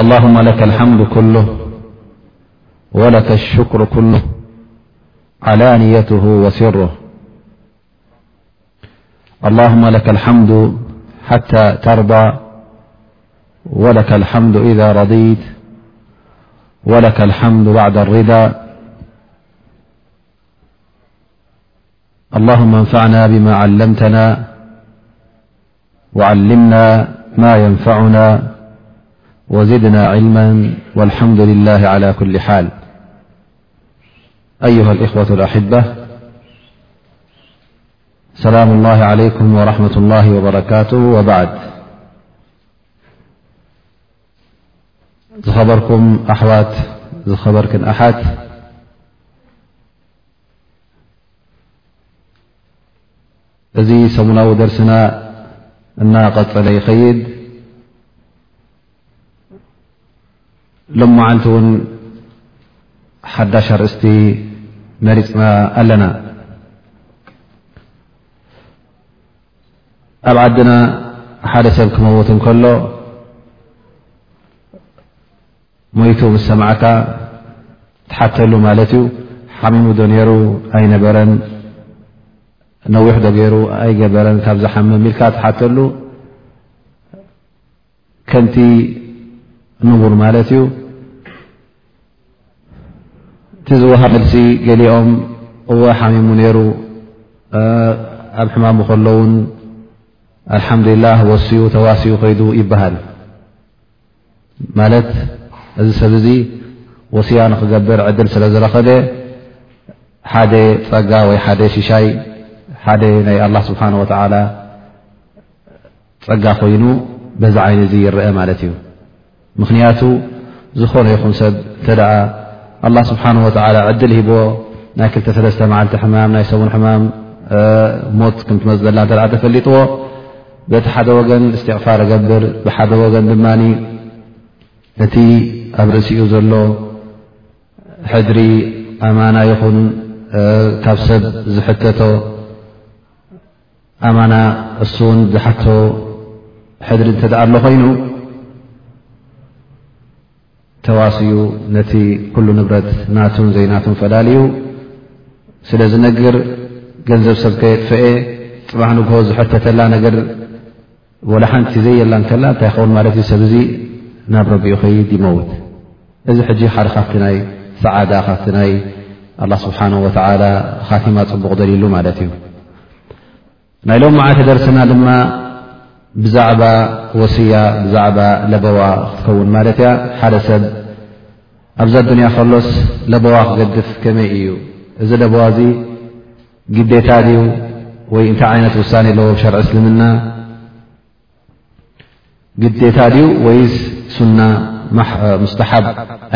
اللهم لك الحمد كله ولك الشكر كله علانيته وسره اللهم لك الحمد حتى ترضى ولك الحمد إذا رضيت ولك الحمد بعد الرضا اللهم انفعنا بما علمتنا وعلمنا ما ينفعنا وزدنا علما والحمد لله على كل حال أيها الإخوة الأحبة سلام الله عليكم ورحمة الله وبركاته وبعد خبركم أحوت خبركن أحد እዚ ሰሙናዊ ደርስና እናቐፀለ ይኸይድ ሎም መዓልቲ እውን ሓዳሽ ኣርእስቲ መሪፅና ኣለና ኣብ ዓድና ሓደ ሰብ ክመውት እንከሎ ሞይቱ ምስ ሰማዕካ ትሓተሉ ማለት እዩ ሓሚሙ ዶ ነይሩ ኣይነበረን ነዊሕ ዶ ገይሩ ኣይገበረን ካብ ዝሓምም ኢልካ ትሓተሉ ከምቲ ንቡር ማለት እዩ እቲ ዝውሃ መልሲ ገሊኦም እወ ሓሚሙ ነይሩ ኣብ ሕማሙ ከሎውን ኣልሓምዱሊላህ ወስኡ ተዋሲኡ ከይዱ ይበሃል ማለት እዚ ሰብ እዚ ወስያ ንክገብር ዕድል ስለ ዝረኸበ ሓደ ፀጋ ወይ ሓደ ሽሻይ ሓደ ናይ ኣላ ስብሓን ወተዓላ ፀጋ ኮይኑ በዚ ዓይነ እዚ ይረአ ማለት እዩ ምኽንያቱ ዝኾነ ይኹን ሰብ እንተ ደኣ ኣላ ስብሓን ወተዓላ ዕድል ሂቦ ናይ ክልተ ሰለስተ መዓልቲ ሕማም ናይ ሰሙን ሕማም ሞት ከምትመፅ ዘላ እተ ተፈሊጥዎ በቲ ሓደ ወገን እስትቕፋር እገብር፣ ብሓደ ወገን ድማ ነቲ ኣብ ርእሲኡ ዘሎ ሕድሪ ኣማና ይኹን ካብ ሰብ ዝሕተቶ ኣማና እሱ ውን ዝሓቶ ሕድሪ እንተደኣ ኣሎ ኮይኑ ተዋስዩ ነቲ ኩሉ ንብረት ናቱን ዘይናቱን ፈላልዩ ስለ ዝነግር ገንዘብ ሰብ ከየጥፈኤ ፅባሕ ንግሆ ዝሕተተላ ነገር ወላ ሓንቲ ዘየላ ከላ እንታይ ኸውን ማለት እዩ ሰብ እዙ ናብ ረቢኡ ከይድ ይመውት እዚ ሕጂ ሓደ ካብቲ ናይ ሰዓዳ ካብቲ ናይ ኣላ ስብሓን ወተዓላ ኻቲማ ፅቡቕ ደልሉ ማለት እዩ ናይ ሎምዓልቲ ደርስና ድማ ብዛዕባ ወስያ ብዛዕባ ለበዋ ክትከውን ማለት እያ ሓደ ሰብ ኣብዛ ኣዱንያ ከሎስ ለበዋ ክገድፍ ከመይ እዩ እዚ ለበዋ እዚ ግዴታ ድዩ ወይ እንታይ ዓይነት ውሳኔ ኣለዎ ብሸርዒ እስልምና ግዴታ ድዩ ወይስ ሱና ሙስተሓብ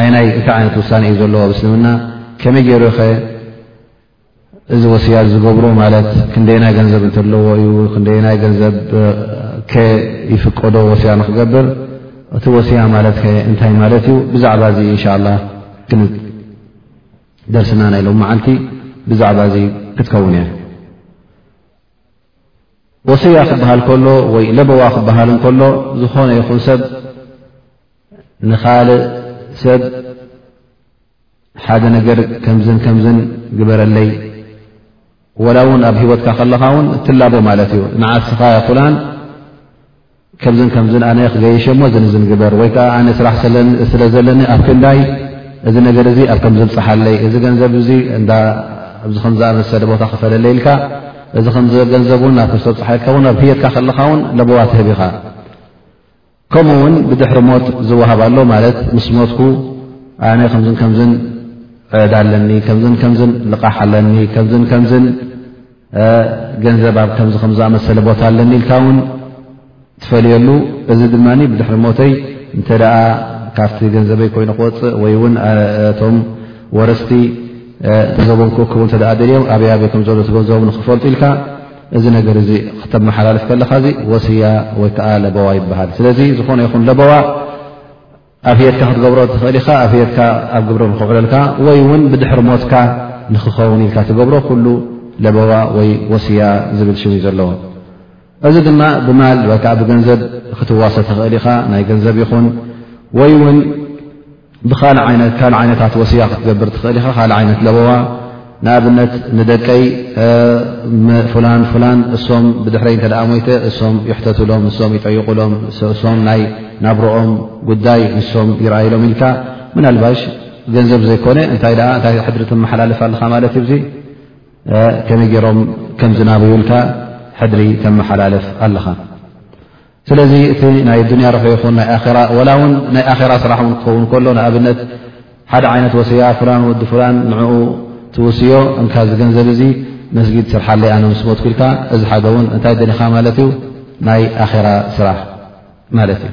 ኣይ ናይ እንታይ ዓይነት ውሳኔ እዩ ዘለዎ ኣብ እስልምና ከመይ ገይሩኸ እዚ ወስያ ዝገብሮ ማለት ክንደየናይ ገንዘብ እንተለዎ እዩ ክንደየናይ ገንዘብ ከ ይፍቀዶ ወስያ ንክገብር እቲ ወስያ ማለት ከ እንታይ ማለት እዩ ብዛዕባ እዚ እንሻ ላ ክን ደርስና ናይ ሎም መዓልቲ ብዛዕባ እዚ ክትከውን እያ ወስያ ክበሃል ከሎ ወይ ለበዋ ክበሃል እንከሎ ዝኾነ ይኹን ሰብ ንካልእ ሰብ ሓደ ነገር ከምዝን ከምዝን ግበረለይ ወላ እውን ኣብ ሂወትካ ከለኻ ውን እትላቦ ማለት እዩ ንዓስኻ ኹላን ከምዝን ከምዝን ኣነ ክገይሸሞ ዝንዝን ግበር ወይ ከዓ ኣነ ስራሕ ስለ ዘለኒ ኣብ ክንዳይ እዚ ነገር እዚ ኣብ ከም ዝብፅሓለይ እዚ ገንዘብ እዚ እዳ ኣብዚ ከምዝኣመሰለ ቦታ ክፈለለይ ኢልካ እዚ ከምዝገንዘብ ውን ኣብ ክዝተብፅሓልካ ውን ኣብ ህየትካ ከለኻ ውን ለቦዋ ትህብ ኢኻ ከምኡ ውን ብድሕሪ ሞት ዝወሃብ ኣሎ ማለት ምስ ሞትኩ ኣነ ከምዝን ከምዝን ዕዳ ኣለኒ ከምዝን ከምዝን ልቓሕ ኣለኒ ከምዝን ከምዝን ገንዘብ ኣብ ከምዚ ከምዝኣመሰለ ቦታ ኣለኒ ኢልካ ውን ትፈልየሉ እዚ ድማ ብድሕሪ ሞተይ እንተ ደኣ ካብቲ ገንዘበይ ኮይኑ ክወፅእ ወይ ውን እቶም ወረስቲ ገንዘቦም ክእክቡ እተ ደልዮም ኣበይ ኣበይ ከምዘሎ እቲ ገንዘቦም ንክፈልጡ ኢልካ እዚ ነገር እዚ ክተመሓላልፍ ከለካ እዚ ወስያ ወይ ከዓ ለበዋ ይበሃል ስለዚ ዝኾነ ይኹን ለበዋ ኣብ ህየትካ ክትገብሮ ትኽእል ኢኻ ኣብ ህየትካ ኣብ ግብሪ ንክውዕለልካ ወይ እውን ብድሕሪ ሞትካ ንክኸውን ኢልካ ትገብሮ ኩሉ ለበዋ ወይ ወስያ ዝብል ሽም እዩ ዘለዎ እዚ ድማ ብማል ወይከዓ ብገንዘብ ክትዋሰ ትኽእል ኢኻ ናይ ገንዘብ ይኹን ወይ እውን ብካል ዓይነታት ወስያ ክትገብር ትኽእል ኢኻ ካል ዓይነት ለበዋ ንኣብነት ንደቀይ ፍላን ፍላን እሶም ብድሕረይ እተ ሞይተ እሶም ይሕተትሎም እሶም ይጠይቁሎም እሶም ናይ ናብሮኦም ጉዳይ ንሶም ይርኣይሎም ኢልካ ምናልባሽ ገንዘብ ዘይኮነ እንታይ እታይ ሕድሪ ተመሓላልፍ ኣለካ ማለት እዩዙ ከመይ ገይሮም ከምዝናብዩልካ ሕድሪ ተመሓላልፍ ኣለኻ ስለዚ እቲ ናይ ዱንያ ረሑ ይኹን ናይ ኣራ ወላ ውን ናይ ኣራ ስራሕ ን ክኸውን ከሎ ንኣብነት ሓደ ዓይነት ወስያ ፍላን ወዲ ፍላን ንኡ ትውስዮ እንካ ዝገንዘብ እዙ መስጊድ ስርሓለይ ኣነ ምስ ሞት ኩልካ እዚ ሓደ ውን እንታይ ደሊኻ ማለት እዩ ናይ ኣራ ስራሕ ማለት እዩ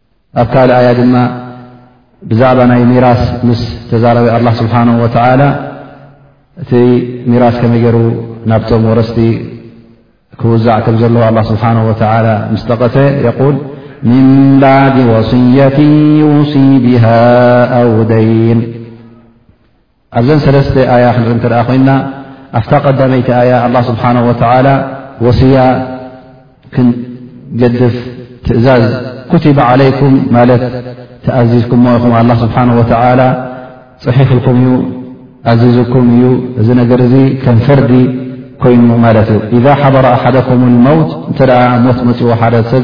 ኣብ ካልእ ኣያ ድማ ብዛዕባ ናይ ሚራስ ምስ ተዛረበ ኣላ ስብሓን ወተዓላ እቲ ሚራስ ከመይ ገይሩ ናብቶም ወረስቲ ክውዛዕ ከም ዘለዎ ኣላ ስብሓን ወተላ ምስ ጠቐሰ የቁል ምን ባዕድ ወስየትን ዩሲ ብሃ ኣውደይን ኣብዘን ሰለስተ ኣያ ክንርኢ እንተ ኮይና ኣብታ ቀዳመይቲ ኣያ ኣላ ስብሓን ወተላ ወስያ ክንገድፍ ትእዛዝ ኩቲባ ዓለይኩም ማለት ተኣዚዝኩም ኹም ኣላ ስብሓን ወተላ ፅሒፍልኩም እዩ ኣዚዝኩም እዩ እዚ ነገር እዚ ከም ፈርዲ ኮይኑ ማለት እዩ ኢዛ ሓበረ ኣሓደኩም መውት እንተ ሞት መፅዎ ሓደ ሰብ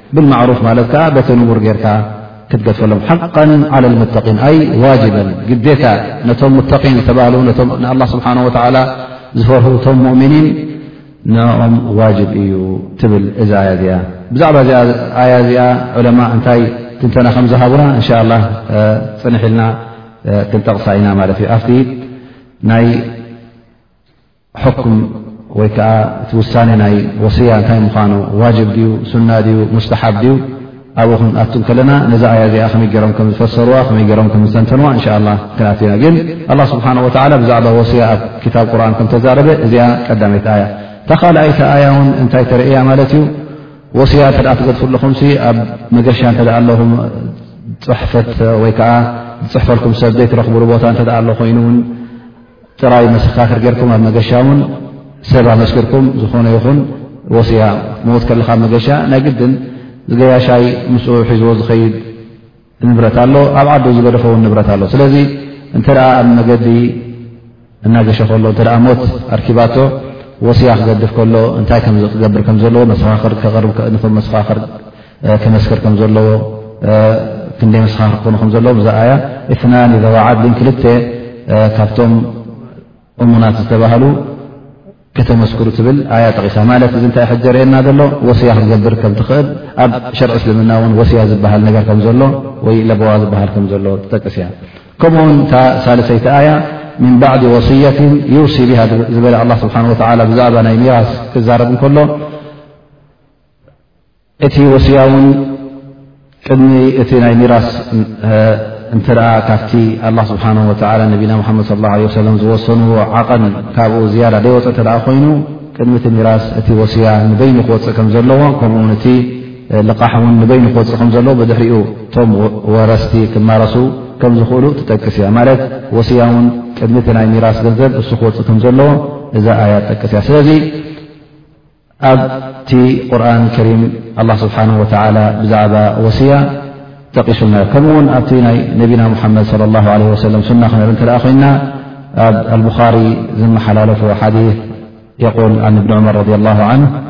ብልማዕሩፍ ማለት ከዓ በቲ ንቡር ጌርካ ክትገድፈሎም ሓቃ ዓላ ልሙተቒን ኣይ ዋጅበን ግዴታ ነቶም ሙተቒን ዝተባህሉ ነቶም ንኣላ ስብሓን ወተዓላ ዝፈርሁ እቶም ሙእምኒን ንኦም ዋጅብ እዩ ትብል እዛ ኣያ እዚኣ ብዛዕባ እዚኣ ኣያ እዚኣ ዑለማ እንታይ ትንተና ከም ዝሃቡና እንሻ ላ ፅንሕ ኢልና ክንጠቕሳ ኢና ማለት እዩ ኣብቲ ናይ ሕኩም ወይ ከዓ እቲ ውሳኔ ናይ ወስያ እንታይ ምዃኑ ዋጅብ ድዩ ሱና ድዩ ሙስተሓብ ድዩ ኣብኡ ክንኣቱ ከለና ነዚ ኣያ እዚኣ ከመይ ገሮም ከም ዝፈሰሩዋ ከመይ ገሮም ከም ዝተንተንዋ እንሻ ላ ክንኣትእና ግን ኣላ ስብሓን ወተላ ብዛዕባ ወስያ ኣብ ክታብ ቁርን ከም ተዛረበ እዚኣ ቀዳመይቲ ኣያ እታ ካልኣይቲ ኣያ እውን እንታይ ተርእያ ማለት እዩ ወስያ እተ ትገድፉ ኣለኹም ኣብ መገሻ እተ ኣለኹም ፅሕፈት ወይ ከዓ ዝፅሕፈልኩም ሰብ ዘይትረኽቡሉ ቦታ እተ ኣሎ ኮይኑውን ጥራይ መሰካክር ጌርኩም ኣብ መገሻ ውን ሰብ ኣመስክርኩም ዝኾነ ይኹን ወስያ ክትመወት ከለካ መገሻ ናይ ግድን ዝገያሻይ ምስ ሒዝዎ ዝኸይድ ንብረት ኣሎ ኣብ ዓዱ ዝገደፈውን ንብረት ኣሎ ስለዚ እንተ ኣብ መገዲ እናገሸ ከሎ እተ ሞት ኣርኪባቶ ወስያ ክገድፍ ከሎ እንታይ ክገብር ከም ዘለዎ መሰኻክር ከቕርብ ንክም መሰኻክር ከመስክር ከም ዘለዎ ክንደይ መሰኻኽር ክኾኑ ከም ዘለዎም እዛ ኣያ እትናን ዘዋ ዓድሊን ክልተ ካብቶም እሙናት ዝተባህሉ ከተመስክሩ ትብል ኣያ ጠቒሳ ማለት እዚ እንታይ ሕጀ ርእየና ዘሎ ወስያ ክትገብር ከም ትኽእል ኣብ ሸርዒ እስልምና እውን ወስያ ዝበሃል ነገር ከም ዘሎ ወይ ለበዋ ዝበሃል ከም ዘሎ ትጠቅስ እያ ከምኡውን እታ ሳልሰይቲ ኣያ ምን ባዕዲ ወስየትን ይውሲ ብሃ ዝበለ ኣላ ስብሓን ወላ ብዛዕባ ናይ ሚራስ ክዛረብ እንከሎ እቲ ወስያ እውን ቅድሚ እቲ ናይ ሚራስ እንተ ካብቲ ኣላ ስብሓን ወላ ነቢና ሓመድ ለ ላ ለ ሰለም ዝወሰንዎ ዓቐን ካብኡ ዝያዳ ደይወፀ እተ ኮይኑ ቅድሚ እቲ ሚራስ እቲ ወስያ ንበይኑ ክወፅእ ከም ዘለዎ ከምኡውን እቲ ልቓሕ እውን ንበይኑ ክወፅእ ከም ዘለዎ ብድሕሪኡ እቶም ወረስቲ ክማረሱ ከም ዝኽእሉ ትጠቅስ እያ ማለት ወስያ እውን ቅድሚ እቲ ናይ ሚራስ ገንዘብ እሱ ክወፅእ ከም ዘለዎ እዛ ኣያ ትጠቅስ እያ ስለዚ أبت قرآن الكريم الله سبحانه وتعالى بزعب وسيا تقلن كمون بتن نبينا محمد صلى الله عليه وسلمسنبنخنا البخاري زم حلالف حاديث يقول عن بن عمر رضي الله عنه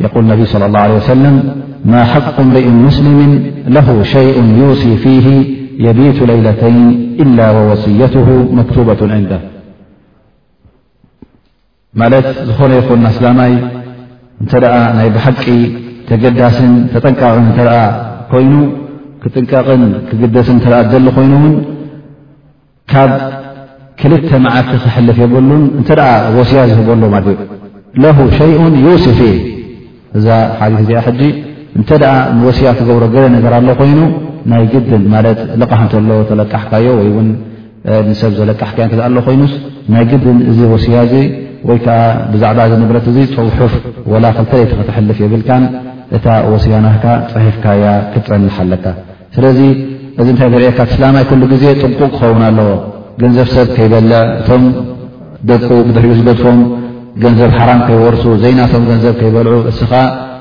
يقول انبي صلى الله عليه وسلم ما حق امرئ مسلم له شيء يؤسي فيه يبيت ليلتين إلا ووصيته مكتوبة عنده ማለት ዝኾነ ይኹን ኣስላማይ እንተ ናይ ብሓቂ ተገዳስን ተጠንቃቕን እተ ኮይኑ ክጥንቀቕን ክግደስን እተ ደሊ ኮይኑ ውን ካብ ክልተ መዓልቲ ክሕልፍ የብሉን እንተ ወስያ ዝህበሉ ማለት እዩ ለሁ ሸይኡን ዩስፊ እዛ ሓዲት እዚኣ ሕጂ እንተ ንወስያ ትገብሮ ገለ ነገር ኣሎ ኮይኑ ናይ ግድን ማለት ልቓሕ እንተሎ ተለቃሕካዮ ወይ እውን ንሰብ ዘለቃሕካዮ እተ ኣሎ ኮይኑስ ናይ ግድን እዚ ወስያ እዚ ወይ ከዓ ብዛዕባ እዚ ንብረት እዚ ፅውሑፍ ወላ ክልተለይቲ ከተሕልፍ የብልካን እታ ወስያ ናህካ ፅሒፍካያ ክትፀንሕ ኣለካ ስለዚ እዚ እንታይ ዘርእየካ ስላማይ ኩሉ ግዜ ጥንቁቕ ክኸውን ኣለዎ ገንዘብ ሰብ ከይበልዕ እቶም ደቁ ብድሕሪኡ ዝገድፎም ገንዘብ ሓራም ከይወርሱ ዘይናቶም ገንዘብ ከይበልዑ እስኻ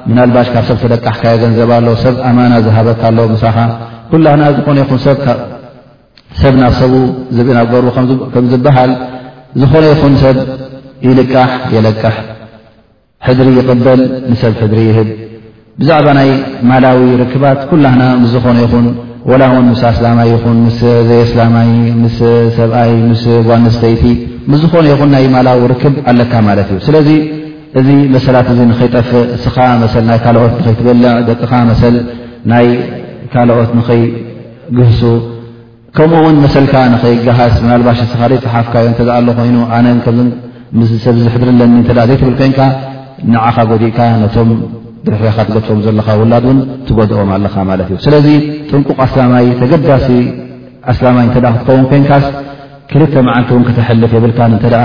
ምናልባሽ ካብ ሰብ ተለቃሕካዮ ገንዘብ ኣሎ ሰብ ኣማና ዝሃበካ ኣሎ ምሳኻ ኩላና ዝኾነ ይኹን ሰብ ናብ ሰቡ ዝብ ናብ ገሩ ከም ዝበሃል ዝኾነ ይኹን ሰብ ይልቃሕ የለቅሕ ሕድሪ ይቕበል ንሰብ ሕድሪ ይህብ ብዛዕባ ናይ ማላዊ ርክባት ኩላህና ምስ ዝኾነ ይኹን ወላ ውን ምስ ኣስላማይ ይኹን ምስ ዘየስላማይ ምስ ሰብኣይ ምስ ጓንስተይቲ ምስ ዝኾነ ይኹን ናይ ማላዊ ርክብ ኣለካ ማለት እዩ ስለዚ እዚ መሰላት እዚ ንኸይጠፍእ እስኻ መሰል ናይ ካልኦት ንኸይትበልዕ ደቅኻ መሰል ናይ ካልኦት ንኸይግህሱ ከምኡ እውን መሰልካ ንኸይገሃስ ምናልባሽ ንስኻ ዘይፅሓፍካዮ እተ ኣሎ ኮይኑ ኣነ ምስ ሰብ ዝሕድርለኒ እተ ዘይትብል ኮይንካ ንዓኻ ጎዲእካ ነቶም ድሕሪኻ ትገጥፎም ዘለኻ ውላድ እውን ትጎድኦም ኣለኻ ማለት እዩ ስለዚ ጥንቁቕ ኣስላማይ ተገዳሲ ኣስላማይ እተ ክትከውን ኮይንካስ ክልተ መዓልቲ እውን ክተሕልፍ የብልካ እተ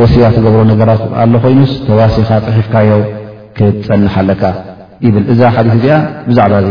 ወስያ ትገብሮ ነገራት ኣሎ ኮይኑስ ተዋሲኻ ፅሒፍካዮ ክትፀንሓ ኣለካ ይብል እዛ ሓዲስ እዚኣ ብዛዕባ እዚ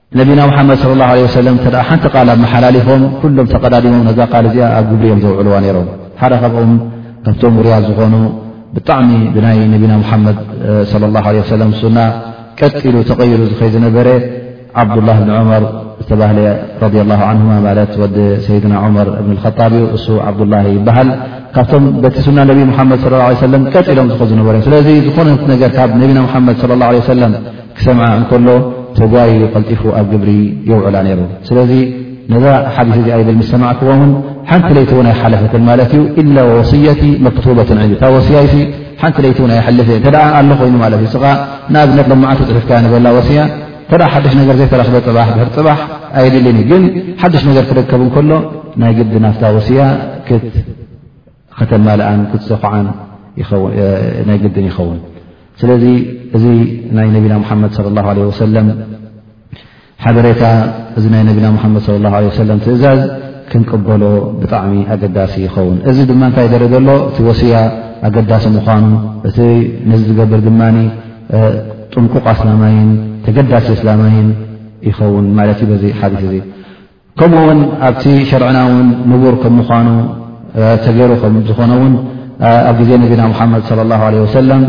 ነቢና ሙሓመድ ስለ ላ ለ ወሰለም እተ ሓንቲ ቃል ኣብ መሓላሊፎም ኩሎም ተቐዳዲሞም ነዛ ቃል እዚኣ ኣብ ግብሪ እዮም ዘውዕልዋ ነይሮም ሓደ ካብኦም ካብቶም ውርያት ዝኾኑ ብጣዕሚ ብናይ ነቢና ሙሓመድ ለ ላ ለ ወሰለም ሱና ቀጢሉ ተቐይሩ ዝኸይ ዝነበረ ዓብዱላ ብኒ ዑመር ዝተባህለ ረድ ላ ዓንሁማ ማለት ወዲ ሰይድና ዑመር እብኒ ልከጣብ እዩ እሱ ዓብዱላ ይበሃል ካብቶም በቲ ሱና ነቢ ሙሓመድ ለ ለ ሰለም ቀጢሎም ዝኸ ዝነበሩ እዮም ስለዚ ዝኾነት ነገር ካብ ነቢና ሙሓመድ ለ ላ ለ ሰለም ክሰምዓ እንከሎ ተጓይ ቀልጢፉ ኣብ ግብሪ የውዕላ ነይሩ ስለዚ ነዛ ሓዲስ እዚኣ ይብል ምስ ሰማዕክዎምን ሓንቲ ለይቲ እውን ኣይሓለፈትን ማለት እዩ ኢላ ወወስየቲ መክቱበትን ዕንዲ እታ ወስያይሲ ሓንቲ ለይቲ እውን ኣይሐልፍ እተ ኣሎ ኮይኑ ማለት እዩ ፅቃ ንኣብነት ለማዓት ፅሒፍካያ ንዘላ ወስያ እተ ሓድሽ ነገር ዘይተረክበ ፅባሕ ድሕር ፅባሕ ኣይድልን እዩ ግን ሓድሽ ነገር ክርከብ እንከሎ ናይ ግዲ ናፍታ ወስያ ክት ከተማልኣን ክትሰኹዓን ናይ ግድን ይኸውን ስለዚ እዚ ናይ ነቢና ሙሓመድ ለ ላ ለ ወሰለም ሓበሬታ እዚ ናይ ነቢና ሙሓመድ ለ ላ ለ ሰለም ትእዛዝ ክንቅበሎ ብጣዕሚ ኣገዳሲ ይኸውን እዚ ድማ እንታይ ደረገ ኣሎ እቲ ወስያ ኣገዳሲ ምዃኑ እቲ ነዚ ዝገብር ድማ ጥንቁቕ ኣስላማይን ተገዳሲ እስላማይን ይኸውን ማለት እዩ በዚ ሓዲ እዚ ከምኡ ውን ኣብቲ ሸርዕና ውን ንቡር ከም ምዃኑ ተገይሩ ከም ዝኾነ ውን ኣብ ግዜ ነቢና ሙሓመድ صለ ላሁ ለ ወሰለም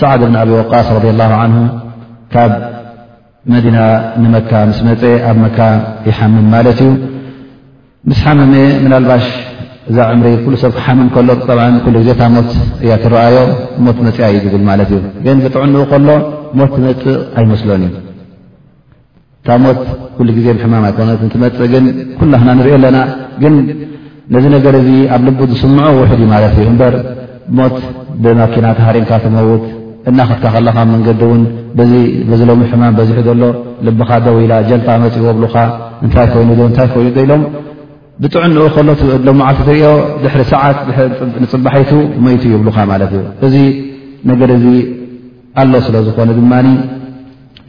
ሳዕድ ብን ኣብ ወቃስ ረድ ላሁ ዓንሁ ካብ መዲና ንመካ ምስ መፀ ኣብ መካ ይሓምም ማለት እዩ ምስ ሓመመ ምናልባሽ እዛ ዕምሪ ኩሉ ሰብ ክሓምም ከሎ ጠብ ኩሉ ግዜ ታ ሞት እያ ትረኣዮ ሞት መፅያ እዩ ዝብል ማለት እዩ ግን ብጥዕንኡ ከሎ ሞት ትመፅእ ኣይመስሎን እዩ እታ ሞት ኩሉ ግዜ ብሕማም ኣይኮነትን ትመፅእ ግን ኩላክና ንሪኦ ኣለና ግን ነዚ ነገር እዚ ኣብ ልቡ ዝስምዖ ውሕድ እዩ ማለት እዩ እምበር ሞት ብማኪና ተሃሪምካ ትመውት እናክትካ ከለካ መንገዲ እውን በዚ ሎሚ ሕማም በዚሑ ዘሎ ልብኻ ደው ኢላ ጀልጣ መፅእዎ ብሉካ እንታይ ኮይኑ ዶ እንታይ ኮይኑ ዶ ኢሎም ብጥዕንኡ ከሎ ሎ መዓልቲ ትሪኦ ድሕሪ ሰዓት ንፅባሒቱ መይቱ ይብሉካ ማለት እዩ እዚ ነገር እዚ ኣሎ ስለ ዝኾነ ድማ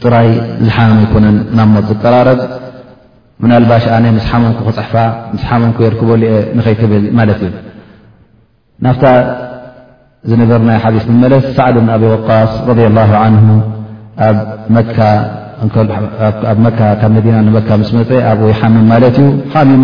ጥራይ ዝሓመም ኣይኮነን ናብ ሞት ዝቀራረብ ምናልባሽ ኣነ ምስ ሓመምኩ ክፅሕፋ ምስ ሓመምኩ የርክበሉ እየ ንኸይትብል ማለት እዩ ናፍታ ዝነበርናይ ሓዲስ ንመለስ ሳዕድ ብ ኣብ ወቃስ ረ ላ ኣብ መካ ካብ መዲና ንመካ ምስ መፀ ኣብኡ ይሓምም ማለት እዩ ሓሚሙ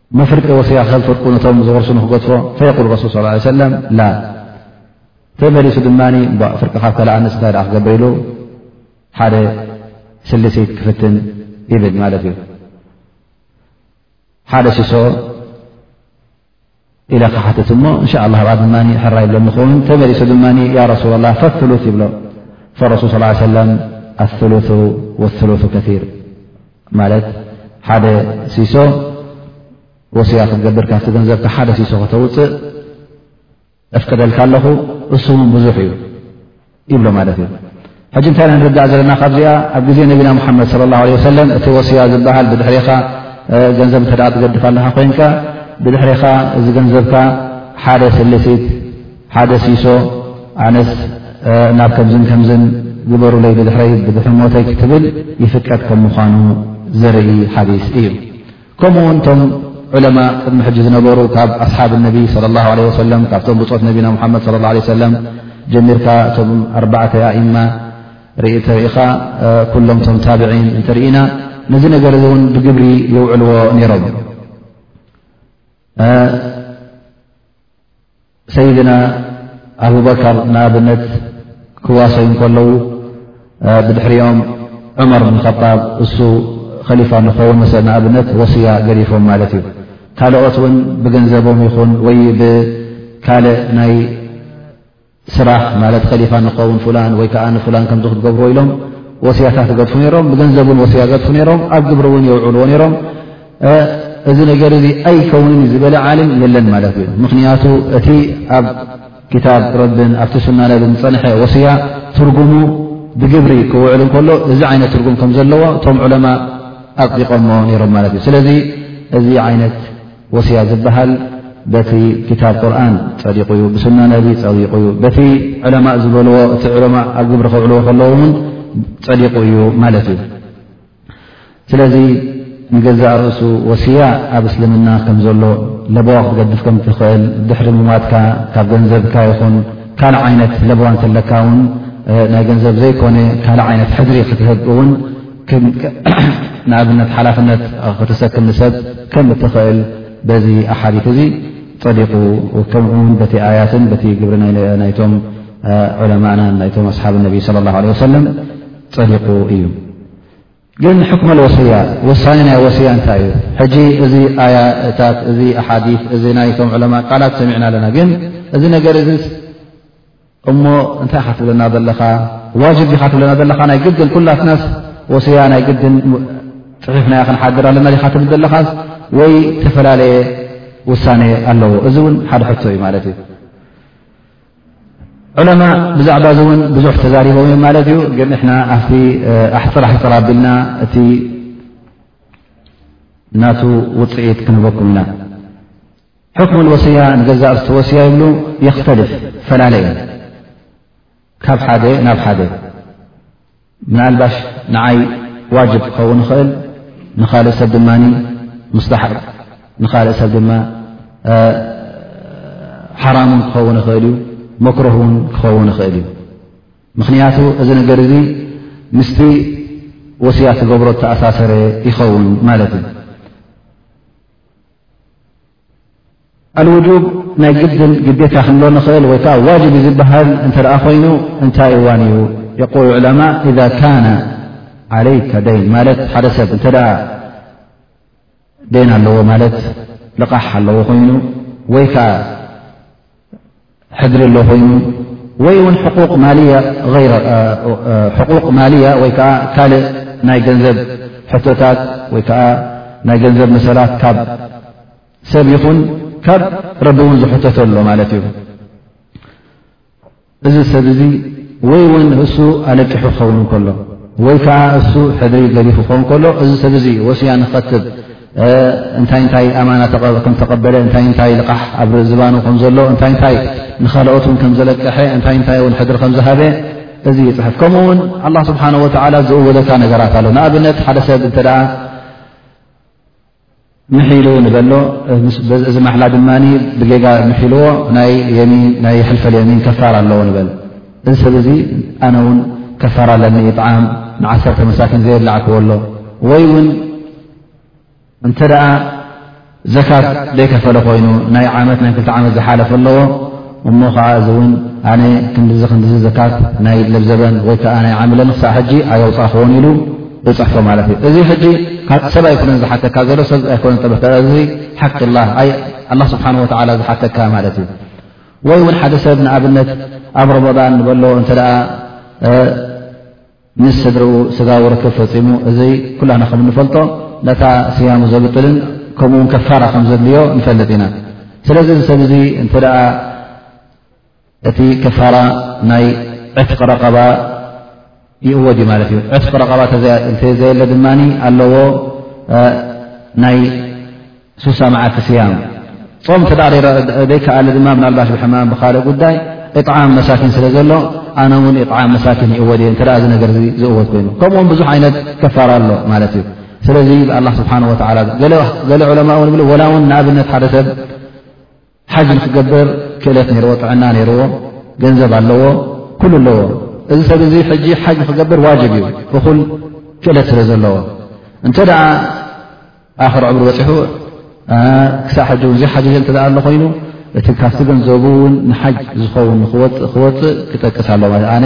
መፍርቂ ወሲያ ከም ፍርቁ ነቶም ዝወርሱ ንክገድፎ ፈየቁል ረሱል ስ ለ ሰለም ላ ተመሊሱ ድማ ፍርቂ ካብ ከልኣንስ እንታይ ኣ ክገብር ኢሉ ሓደ ስልሲት ክፍትን ይብል ማለት እዩ ሓደ ሲሶ ኢለ ክሓትት እሞ እንሻ ላ ኣብኣ ድማ ሕራ ይብሎ ንክውን ተመሊሱ ድማ ያ ረሱላ ላ ፈሉት ይብሎ ረሱል ስ ሰለም ኣሉት ወሉት ከቲር ማለት ሓደ ሲሶ ወሲያ ክትገብር ካብቲ ገንዘብካ ሓደ ሲሶ ከተውፅእ እፍቅደልካ ኣለኹ እሱ ውን ብዙሕ እዩ ይብሎ ማለት እዩ ሕጂ እንታይ ኢና ንርዳእ ዘለና ካብዚኣ ኣብ ግዜ ነቢና ሙሓመድ ለ ላ ለ ሰለም እቲ ወሲያ ዝበሃል ብድሕሪኻ ገንዘብ እተ ትገድፋ ኣለካ ኮይንካ ብድሕሪኻ እዚ ገንዘብካ ሓደ ስልሲት ሓደ ሲሶ ኣነስ ናብ ከምዝን ከምዝን ግበሩለይ ብድሕረይ ብድሕሪ ሞተይ ክትብል ይፍቀድ ከም ምዃኑ ዘርኢ ሓዲስ እዩ። ከምኡ ውን እቶም ዑለማ ቅድሚ ሕጂ ዝነበሩ ካብ ኣስሓብ ነቢ ለ ላ ለ ወሰለም ካብቶም ብፆት ነቢና ሙሓመድ ለ ላ ሰለም ጀሚርካ እቶም ኣርባዕተ ኣእማ ርእተርእኻ ኩሎም ቶም ታብዒን እንተርኢና ነዚ ነገር እዚ እውን ብግብሪ የውዕልዎ ነይሮም ሰይድና ኣቡበከር ንኣብነት ክዋሰዩ ከለዉ ብድሕሪኦም ዑመር ብን ጣብ እሱ ከሊፋ ንኸውን መሰ ንኣብነት ወስያ ገዲፎም ማለት እዩ ካልኦት እውን ብገንዘቦም ይኹን ወይ ብካልእ ናይ ስራሕ ማለት ከሊፋ ንኸውን ፍላን ወይ ከዓ ንፍላን ከምዚ ክትገብርዎ ኢሎም ወስያታት ይገድፉ ነይሮም ብገንዘብ እውን ወስያ ገድፉ ነይሮም ኣብ ግብሪ እውን የውዕልዎ ነይሮም እዚ ነገር እዚ ኣይከውንን ዝበለ ዓሊም የለን ማለት እዩ ምኽንያቱ እቲ ኣብ ክታብ ረብን ኣብቲ ሱና ነብን ዝፀንሐ ወስያ ትርጉሙ ብግብሪ ክውዕል እንከሎ እዚ ዓይነት ትርጉም ከም ዘለዎ እቶም ዑለማ ኣፅዲቆሞ ነይሮም ማለት እዩ ስለዚ እዚ ዓይነት ወስያ ዝበሃል በቲ ክታብ ቁርን ፀዲቑ ዩ ብሱና ነቢ ፀዲቑ ዩ በቲ ዕለማእ ዝበልዎ እቲ ዕለማእ ኣብ ግብሪ ክውዕልዎ ከለዎ ውን ፀዲቑ እዩ ማለት እዩ ስለዚ ንገዛእ ርእሱ ወስያ ኣብ እስልምና ከም ዘሎ ለበዋ ክትገድፍ ከም ትኽእል ድሕሪ ምማትካ ካብ ገንዘብካ ይኹን ካልእ ዓይነት ለበዋ እንተለካ ውን ናይ ገንዘብ ዘይኮነ ካልእ ዓይነት ሕድሪ ክትህብ እውን ንኣብነት ሓላፍነት ክትሰክም ንሰብ ከም እትኽእል በዚ ኣሓዲት እዚ ፀዲቑ ከምኡ ውን በቲ ኣያትን በቲ ግብሪ ናይቶም ዑለማእናን ናይቶም ኣስሓብ ነቢ ስለ ላ ለ ወሰለም ፀዲቑ እዩ ግን ሕክመ ወስያ ወሳኒ ናይ ወስያ እንታይ እዩ ሕጂ እዚ ኣያታት እዚ ኣሓዲ እዚ ናይቶም ዑለማ ቃላት ሰሚዕና ኣለና ግን እዚ ነገር እዚ እሞ እንታይ ኢኻ ትብለና ዘለኻ ዋጅብ ዲኻ ትብለና ዘለኻ ናይ ግድን ኩላትናስ ወስያ ናይ ግድን ፅሒፍናያ ክንሓድር ኣለና ዲኻ ትብል ዘለኻ ወይ ዝተፈላለየ ውሳነ ኣለዎ እዚ እውን ሓደ ሕቶ እዩ ማለት እዩ ዑለማ ብዛዕባ እዚ እውን ብዙሕ ተዛሪቦም እዮም ማለት እዩ ግን ንሕና ኣብቲ ኣሕፅር ኣሕፅር ኣቢልና እቲ ናቱ ውፅኢት ክንህበኩም ኢና ሕክም ልወስያ ንገዛእ ርስቲ ወስያ ይብሉ የኽተልፍ ፈላለዩ ካብ ሓደ ናብ ሓደ ምናልባሽ ንዓይ ዋጅብ ክኸውን ይኽእል ንካልእ ሰብ ድማ ሙስታሓብ ንካልእ ሰብ ድማ ሓራም ውን ክኸውን ይኽእል እዩ መክሮህ ውን ክኸውን ይኽእል እዩ ምኽንያቱ እዚ ነገር እዚ ምስቲ ወስያ ትገብሮ ተኣሳሰረ ይኸውን ማለት እዩ ኣልውጁብ ናይ ግድን ግዴታ ክንብሎ ንኽእል ወይ ከዓ ዋጅብ ዩ ዝበሃል እንተ ደኣ ኮይኑ እንታይ እዋን እዩ የቁል ዑለማ ኢዛ ካነ ዓለይከ ደይን ማለት ሓደ ሰብ እንተ ደኣ ደይን ኣለዎ ማለት ልቓሕ ኣለዎ ኮይኑ ወይ ከዓ ሕድሪ ኣሎ ኮይኑ ወይ እውን ሕቁቅ ማልያ ወይ ከዓ ካልእ ናይ ገንዘብ ሕቶታት ወይ ከዓ ናይ ገንዘብ መሰላት ካብ ሰብ ይኹን ካብ ረቢ እውን ዝሕተተ ኣሎ ማለት እዩ እዚ ሰብ እዚ ወይ እውን እሱ ኣለቂሑ ክኸውን ከሎ ወይ ከዓ እሱ ሕድሪ ገዲፉ ክኸውን ከሎ እዚ ሰብ እዚ ወስያ ንኸትብ እንታይ እንታይ ኣማና ከም ተቐበለ እንታይ እንታይ ልቓሕ ኣብ ዝባኑ ከም ዘሎ እንታይ እንታይ ንኻልኦት ውን ከም ዘለቀሐ እንታይ እንታይ ውን ሕድሪ ከም ዝሃበ እዚ ይፅሕፍ ከምኡ ውን ኣላ ስብሓን ወተዓላ ዝእወለካ ነገራት ኣሎ ንኣብነት ሓደ ሰብ እንተ ደኣ ምሒሉ ንበሎ እዚ ማሕላ ድማ ብጌጋ ምሒልዎ ናይ የሚን ናይ ሕልፈል የሚን ከፋር ኣለዎ ንበል እዚ ሰብ እዚ ኣነ ውን ከፋር ኣለኒ ጣዓም ንዓሰርተ መሳኪን ዘየላዕክዎ ኣሎ ወይ ውን እንተ ደኣ ዘካት ዘይከፈለ ኮይኑ ናይ ዓመት ናይ ክልተ ዓመት ዝሓለፈ ኣለዎ እሞ ከዓ እዚ እውን ኣነ ክንዲዚ ክንዲዚ ዘካት ናይ ለብዘበን ወይ ከዓ ናይ ዓምለን ክሳዕ ሕጂ ኣየውፃእክዎን ኢሉ ይፅሕፎ ማለት እዩ እዚ ሕጂ ካብ ሰብ ኣይኮነን ዝሓተካ ዘሎ ሰብ ኣይኮነን ጠብ እዚ ሓቂ ላ ኣላ ስብሓን ወተዓላ ዝሓተካ ማለት እዩ ወይ እውን ሓደ ሰብ ንኣብነት ኣብ ረመዳን ንበሎ እንተ ደኣ ምስ ስድርኡ ስጋዊ ርክብ ፈፂሙ እዚ ኩላና ከም እንፈልጦ ነታ ስያሙ ዘብጥልን ከምኡ ውን ከፋራ ከም ዘድልዮ ንፈልጥ ኢና ስለዚ እዚ ሰብ እዚ እንተ እቲ ከፋራ ናይ ዕትቂ ረቐባ ይእወድ እዩ ማለት እዩ ዕትቂ ረቐባ እተዘየለ ድማ ኣለዎ ናይ ሱሳ መዓልቲ ስያም ፆም እተ ዘይከኣለ ድማ ምናልባሽ ብሕማም ብካልእ ጉዳይ እጥዓም መሳኪን ስለ ዘሎ ኣነ እውን እጥዓም መሳኪን ይእወድ እየ እተ እዚ ነገር ዝእወት ኮይኑ ከምኡውን ብዙሕ ዓይነት ከፋራ ኣሎ ማለት እዩ ስለዚ ብኣላ ስብሓን ወላ ገለ ዕለማ እውን ብ ወላ እውን ንኣብነት ሓደ ሰብ ሓጅ ንክገብር ክእለት ነርዎ ጥዕና ነርዎ ገንዘብ ኣለዎ ኩሉ ኣለዎ እዚ ሰብ እዚ ሕጂ ሓጅ ንክገብር ዋጅብ እዩ እኹል ክእለት ስለ ዘለዎ እንተ ደኣ ኣክር ዕብሪ በፂሑ ክሳዕ ሕጂ እውን ዘይሓጅ ዘ እተ ኣሎ ኮይኑ እቲ ካብቲ ገንዘቡ እውን ንሓጅ ዝኸውን ክወፅእ ክጠቅስ ኣሎ ማለት ኣነ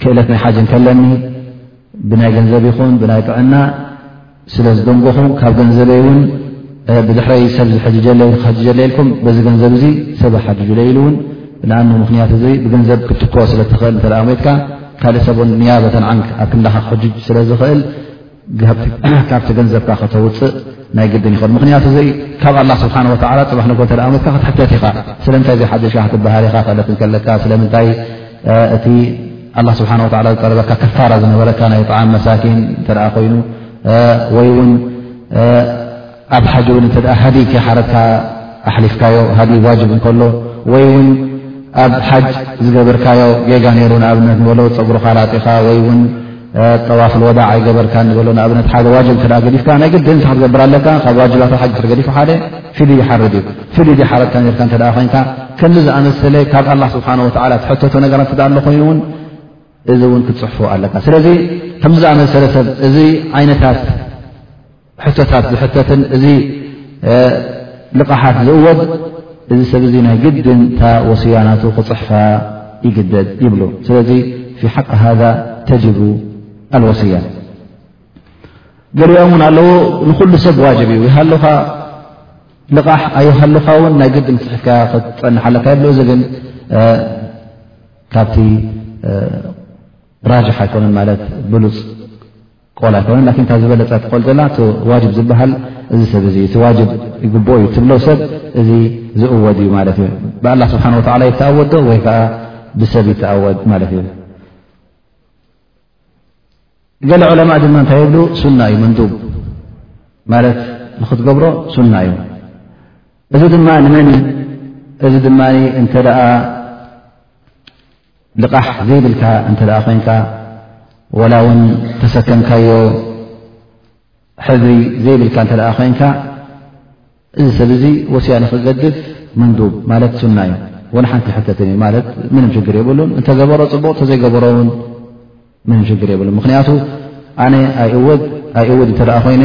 ክእለት ናይ ሓጅ እንከለኒ ብናይ ገንዘብ ይኹን ብናይ ጥዕና ስለ ዝደንጎኹ ካብ ገንዘበይ እውን ብድሕረይ ሰብ ዝሕጅጀለይ ክሕጅጀለይልኩም በዚ ገንዘብ እዚ ሰብ ሓጅጁለይ ኢሉ እውን ንኣኑ ምኽንያት እዚ ብገንዘብ ክትኮ ስለ ትኽእል እተ ሞትካ ካልእ ሰብን ንያበተን ዓንክ ኣብ ክንዳኻ ክሕጅጅ ስለ ዝኽእል ካብቲ ገንዘብካ ከተውፅእ ናይ ግድን ይኸን ምክንያቱ ዘይ ካብ ኣላ ስብሓን ወላ ፅባሕ ንጎ ተ መትካ ክትሕተት ኢኻ ስለምንታይ ዘይ ሓደሽካ ክትበሃል ኢኻ ክእለት ከለካ ስለምንታይ እቲ ኣላ ስብሓን ወላ ዝጠረበካ ከፋራ ዝነበረካ ናይ ጣዓም መሳኪን እተ ኮይኑ ወይ ውን ኣብ ሓጅ እውን እተ ሃዲ ከይሓረድካ ኣሕሊፍካዮ ሃዲ ዋጅብ እንከሎ ወይ ውን ኣብ ሓጅ ዝገብርካዮ ጌጋ ነይሩ ንኣብነት ንበሎ ፀጉሩካ ላጢኻ ወይ ውን ጠዋፍ ወዳዕ ኣይገበርካ ንበሎ ንኣብነት ሓደ ዋጅብ እተ ገዲፍካ ናይ ግዲ ንታ ክትገብር ኣለካ ካብ ዋጅባት ሓጅ እተ ገዲፉ ሓደ ፊልዩ ይሓርድ እዩ ፊልዩ ዘይሓረድካ ርካ እተ ኮይንካ ከምዚ ዝኣመሰለ ካብ ኣላ ስብሓን ወላ ትሕተቶ ነገራት እተ ኣሎ ኮይኑ ውን እዚ እውን ክትፅሕፉ ኣለካ ስለዚ ከምዚ ዝኣመሰለ ሰብ እዚ ዓይነታት ሕቶታት ዝሕተትን እዚ ልቓሓት ዝእወድ እዚ ሰብ እዚ ናይ ግድን እታ ወስያናቱ ክፅሕፋ ይግደድ ይብሉ ስለዚ ፊ ሓቂ ሃዛ ተጅቡ ኣልወስያ ገሊኦም እውን ኣለዉ ንኩሉ ሰብ ዋጅብ እዩ ይሃልኻ ልቓሕ ኣይሃልኻ እውን ናይ ግድን ክፅሕፍካ ክትፀንሕ ኣለካ ይብሉ እዚ ግን ካብቲ ራጅሕ ኣይኮነን ማለት ብሉፅ ቆል ኣይኮነን ላኪን እታ ዝበለፀት ቆል ዘላ እቲ ዋጅብ ዝበሃል እዚ ሰብ እዚ እቲ ዋጅብ ይግብኦ እዩ ትብሎ ሰብ እዚ ዝእወድ እዩ ማለት እዩ ብኣላ ስብሓን ወተላ ይተኣወዶ ወይ ከዓ ብሰብ ይተኣወድ ማለት እዩ ገለ ዑለማ ድማ እንታይ የብሉ ሱና እዩ መንዱብ ማለት ንክትገብሮ ሱና እዩ እዚ ድማ ንመን እዚ ድማ እንተ ልቓሕ ዘይብልካ እንተ ኮንካ ወላ እውን ተሰከምካዮ ሕድሪ ዘይብልካ እተ ኮንካ እዚ ሰብ እዚ ወስያ ንክገድፍ መንዱብ ማለት ሱና እዩ ወላ ሓንቲ ሕተትን እዩ ማለት ምንም ሽግር የብሉን እንተገበሮ ፅቡቕ እተዘይገበሮ እውን ምንም ሽግር የብሉን ምክንያቱ ኣነ ኣይእወድ ኣይእውድ እተ ኮይነ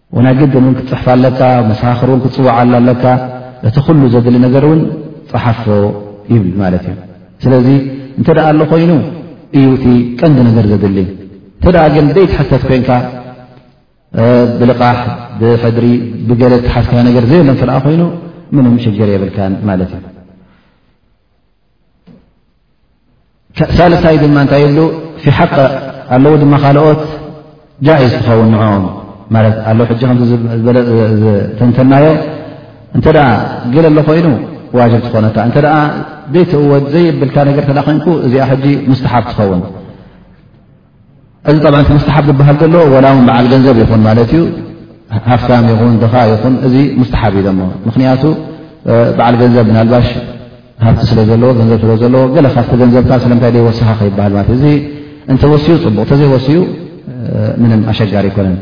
ናይ ግድን እውን ክትፅሕፍ ኣለካ መሳኽር እውን ክትፅዋዓሉ ኣለካ እቲ ኩሉ ዘድሊ ነገር እውን ፀሓፎ ይብል ማለት እዩ ስለዚ እንተ ደኣ ኣሎ ኮይኑ እዩ እቲ ቀንዲ ነገር ዘድሊ እንተ ግን ዘይትሕተት ኮንካ ብልቓሕ ብሕድሪ ብገለ ተሓዝካዮ ነገር ዘየለ እተ ኮይኑ ምንም ሽግር የብልካን ማለት እዩ ሳልሳይ ድማ እንታይ ይብሉ ፊ ሓቂ ኣለዉ ድማ ካልኦት ጃኢዝ ክኸውን ንዕኦም ማለት ኣለ ሕጂ ከምዝተንተናዮ እንተ ገለ ኣሎ ኮይኑ ዋጅብ ትኾነካ እንተ ዘይትእወድ ዘይብልካ ነገር ተ ኮንኩ እዚኣ ሕጂ ሙስተሓብ ትኸውን እዚ ጣብዓ እቲ ሙስተሓብ ዝበሃል ዘሎ ወላ ውን በዓል ገንዘብ ይኹን ማለት እዩ ሃፍታም ይኹን ድኻ ይኹን እዚ ሙስተሓብ እዩ ሞ ምኽንያቱ በዓል ገንዘብ ናልባሽ ሃፍቲ ስለ ዘለዎ ገንዘብ ስለ ዘለዎ ገለ ካብቲ ገንዘብካ ስለምንታይ ዘይወስኻ ከይበሃል ማለት እዚ እንተወስኡ ፅቡቕ እተዘይወስኡ ምንም ኣሸጋሪ ኣይኮነን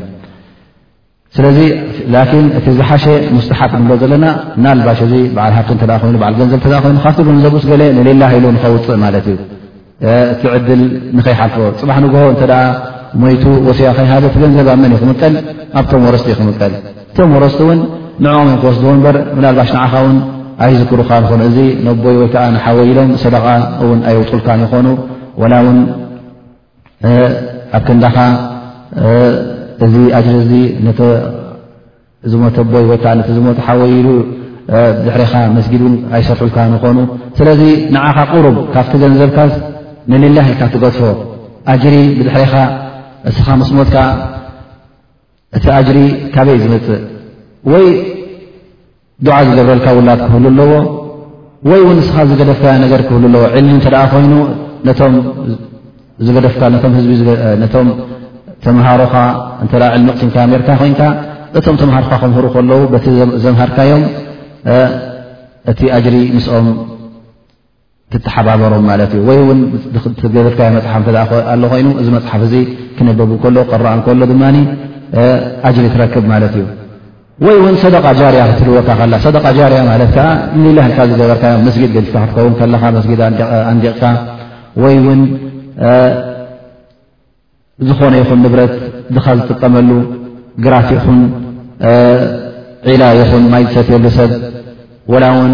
ስለዚ ላኪን እቲ ዝሓሸ ሙስታሓብ ንብሎ ዘለና ናልባሽ እዚ በዓል ሃብቲ እተ ኮይኑ በዓል ገንዘብ እተ ኮይኑ ካብቲ ገንዘብ ስ ገለ ንሌላ ኢሉ ንኸውፅእ ማለት እዩ እቲ ዕድል ንኸይሓልፎ ፅባሕ ንግሆ እተ ሞይቱ ወስያ ከይሃበ እቲ ገንዘብ ኣብ መን እዩ ክምቀል ኣብቶም ወረስቲ እዩ ክምቀል እቶም ወረስቲ እውን ንዕኦም እዮም ክወስድዎ እምበር ምናልባሽ ንዓኻ እውን ኣይዝክሩካ ዝኾኑ እዚ ነቦይ ወይከዓ ንሓወይ ኢሎም ሰደቃ እውን ኣየውፅልካን ይኾኑ ወላ ውን ኣብ ክንዳኻ እዚ ኣጅሪ እዚ ነቲ ዝሞተ ቦይ ወይ ከዓ ነቲ ዝሞተ ሓወይ ኢሉ ድሕሬኻ መስጊድ እውን ኣይሰርሑልካ ንኾኑ ስለዚ ንዓኻ ቅሩብ ካብቲ ገንዘብካ ንልላህ ኢልካ ትገድፎ ኣጅሪ ብድሕሬኻ እስኻ ምስ ሞትካ እቲ ኣጅሪ ካበይ ዝመፅእ ወይ ዱዓ ዝገብረልካ ውላድ ክህሉ ኣለዎ ወይ እውን ንስኻ ዝገደፍካያ ነገር ክህሉ ኣለዎ ዕልሚ እተ ኮይኑ ነቶም ዝገደፍካ ነቶም ህዝቢ ነቶም ተምሃሮኻ እተ ዕልሚ ቕሲምካ ሜርካ ኮይንካ እቶም ተምሃርካ ከምህሩ ከለዉ በቲ ዘምሃርካዮም እቲ ኣጅሪ ምስኦም ትተሓባበሮም ማለት እዩ ወይ ውን ገበልካዮ መፅሓፍ ኣሎ ኮይኑ እዚ መፅሓፍ እዚ ክነበቡ ከሎ ክረኣ ከሎ ድማ ኣጅሪ ትረክብ ማለት እዩ ወይ ውን ሰደቃ ጃርያ ክትልወካ ከላ ሰደቃ ጃርያ ማለት ከዓ ንላህ ልካ ዝገበርካዮ መስጊድ ገዲፍካ ክትከውን ከለካ መስጊድ ኣንዲቕካ ወይ ውን ዝኾነ ይኹን ንብረት ድኻ ዝጥቀመሉ ግራት ይኹን ዒላ ይኹን ማይ ዝሰትየሉ ሰብ ወላ ውን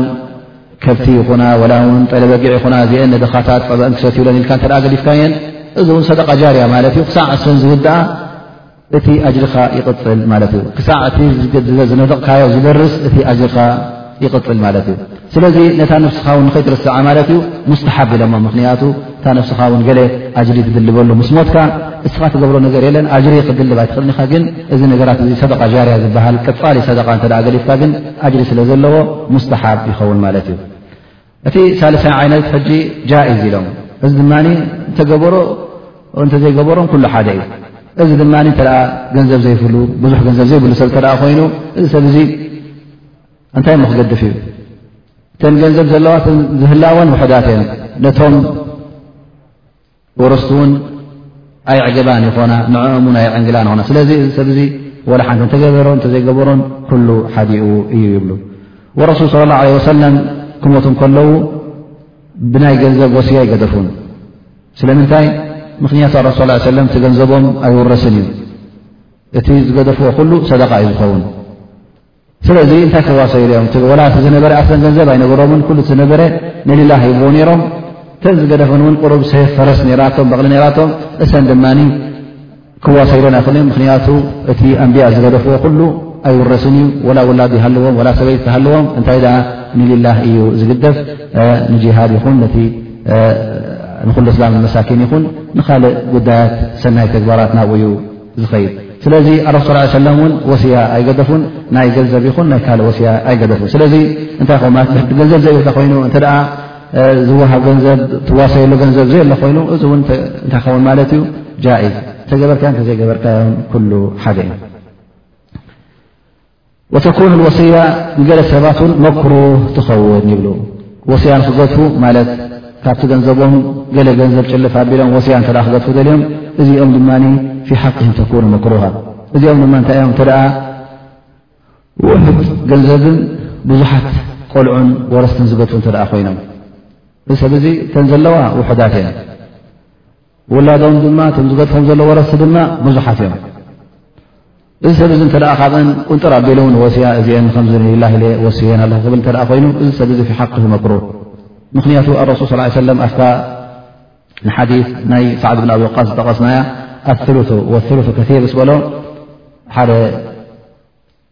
ከብቲ ይኹና ወላ ውን ጠለበጊዕ ይኹና እዚአ ንድኻታት ፀበእን ክሰትዩለን ኢልካ እተ ገዲፍካየን እዚ እውን ሰደቃ ጃርያ ማለት እዩ ክሳዕ እሰን ዝውድኣ እቲ ኣጅርኻ ይቕፅል ማለት እዩ ክሳዕ እቲ ዝነጥቕካዮ ዝደርስ እቲ ኣጅርኻ ይቕፅል ማለት እዩ ስለዚ ነታ ነፍስኻ ውን ንኸይትርስዓ ማለት እዩ ሙስተሓብ ኢሎሞ ምኽንያቱ እታ ነፍስኻ ውን ገለ ኣጅሪ ትድልበሉ ምስ ሞትካ እስኻ ትገብሮ ነገር የለን ኣጅሪ ክድልብ ኣይትኽእልኒኻ ግን እዚ ነገራት እዚ ሰደቃ ጃርያ ዝበሃል ቀፃሊ ሰደቃ እተ ገሊፍካ ግን ኣጅሪ ስለ ዘለዎ ሙስተሓብ ይኸውን ማለት እዩ እቲ ሳልሳይ ዓይነት ሕጂ ጃኢዝ ኢሎም እዚ ድማ እተገበሮ እንተዘይገበሮ ኩሉ ሓደ እዩ እዚ ድማ እተ ገንዘብ ዘይፍሉ ብዙሕ ገንዘብ ዘይብሉ ሰብ እተ ኮይኑ እዚ ሰብ እዙ እንታይ ክገድፍ እዩ እተን ገንዘብ ዘለዋ ዝህላወን ውሕዳት እየን ነቶም ወረስቲ እውን ኣይዕገባን ይኾና ንዕኦም ን ኣይዕንግላ ንኾና ስለዚ እዚ ሰብ ዚ ወላ ሓንቲ እንተገበሮ እንተዘይገበሮን ኩሉ ሓዲኡ እዩ ይብሉ ወረሱል ስለ ላه ለ ወሰለም ክሞት ከለዉ ብናይ ገንዘብ ወስያ ኣይገደፉን ስለምንታይ ምኽንያቱ ኣረሱ ስ ላ ሰለም ቲገንዘቦም ኣይውረስን እዩ እቲ ዝገደፍዎ ኩሉ ሰደቃ እዩ ዝኸውን ስለዚ እንታይ ክዋሰዩ ድኦም ትብል ወላ እቲ ዝነበረ ኣስለን ገንዘብ ኣይነበሮምን ኩሉ ዝነበረ ንሊላ ሂብዎ ነይሮም እተን ዝገደፈን እውን ቅሩብ ሰ ፈረስ ነራቶም በቕሊ ነራቶም እሰን ድማ ክዋሰዩለን ኣይክእሉ እዮም ምክንያቱ እቲ ኣንቢያ ዝገደፍዎ ኩሉ ኣይውረስን እዩ ወላ ውላድ ይሃልዎም ወላ ሰበይት ትሃልዎም እንታይ ደኣ ንሊላ እዩ ዝግደፍ ንጅሃድ ይኹን ነቲ ንኩሉ እስላም ንመሳኪን ይኹን ንካልእ ጉዳያት ሰናይ ተግባራት ናብኡ እዩ ዝኸይድ ስለዚ ኣረሱ ስ ሰለም እውን ወስያ ኣይገደፉን ናይ ገንዘብ ይኹን ናይ ካልእ ወስያ ኣይገደፉን ስለዚ እንታይ ኸ ማለት ገንዘብ ዘይ ኮይኑ እተ ዝወሃብ ገንዘብ ትዋሰየሉ ገንዘብ ዘይ ሎ ኮይኑ እዚ እውን እንታይ ኸውን ማለት እዩ ጃኢዝ እተገበርካዮ እተዘይገበርካዮ ኩሉ ሓደ እዩ ወተኩን ወስያ ንገለ ሰባት ውን መክሩ ትኸውን ይብሉ ወስያ ንክገድፉ ማለት ካብቲ ገንዘቦም ገለ ገንዘብ ጭልፍ ኣቢሎም ወስያ እተ ክገድፉ ዘልዮም እዚኦም ድማ ፊ ሓቅም ተኩኑ መክሩሃ እዚኦም ድማ እንታይ እዮም እተ ውሑድ ገንዘብን ብዙሓት ቆልዑን ወረስትን ዝገድፉ እተ ኮይኖም እዚ ሰብ እዚ እተን ዘለዋ ውሑዳት እየን ውላዶም ድማ እቶም ዝገድፎም ዘሎ ወረስቲ ድማ ብዙሓት እዮም እዚ ሰብ እዚ እንተደኣ ካብእን ቁንጥር ኣቢሉ ንወስያ እዚአን ከምዚ ንላ ኢለ ወስየን ኣለኹ ክብል እተደኣ ኮይኑ እዚ ሰብ እዚ ፊሓቂ ክመክሩ ምኽንያቱ ኣረሱል ስ ለ ሰለም ኣፍታ ንሓዲ ናይ ሳዕድ ብን ኣብ ወቃስ ዝጠቐስናያ ኣሉቱ ወሉቱ ከቲር ስበሎ ሓደ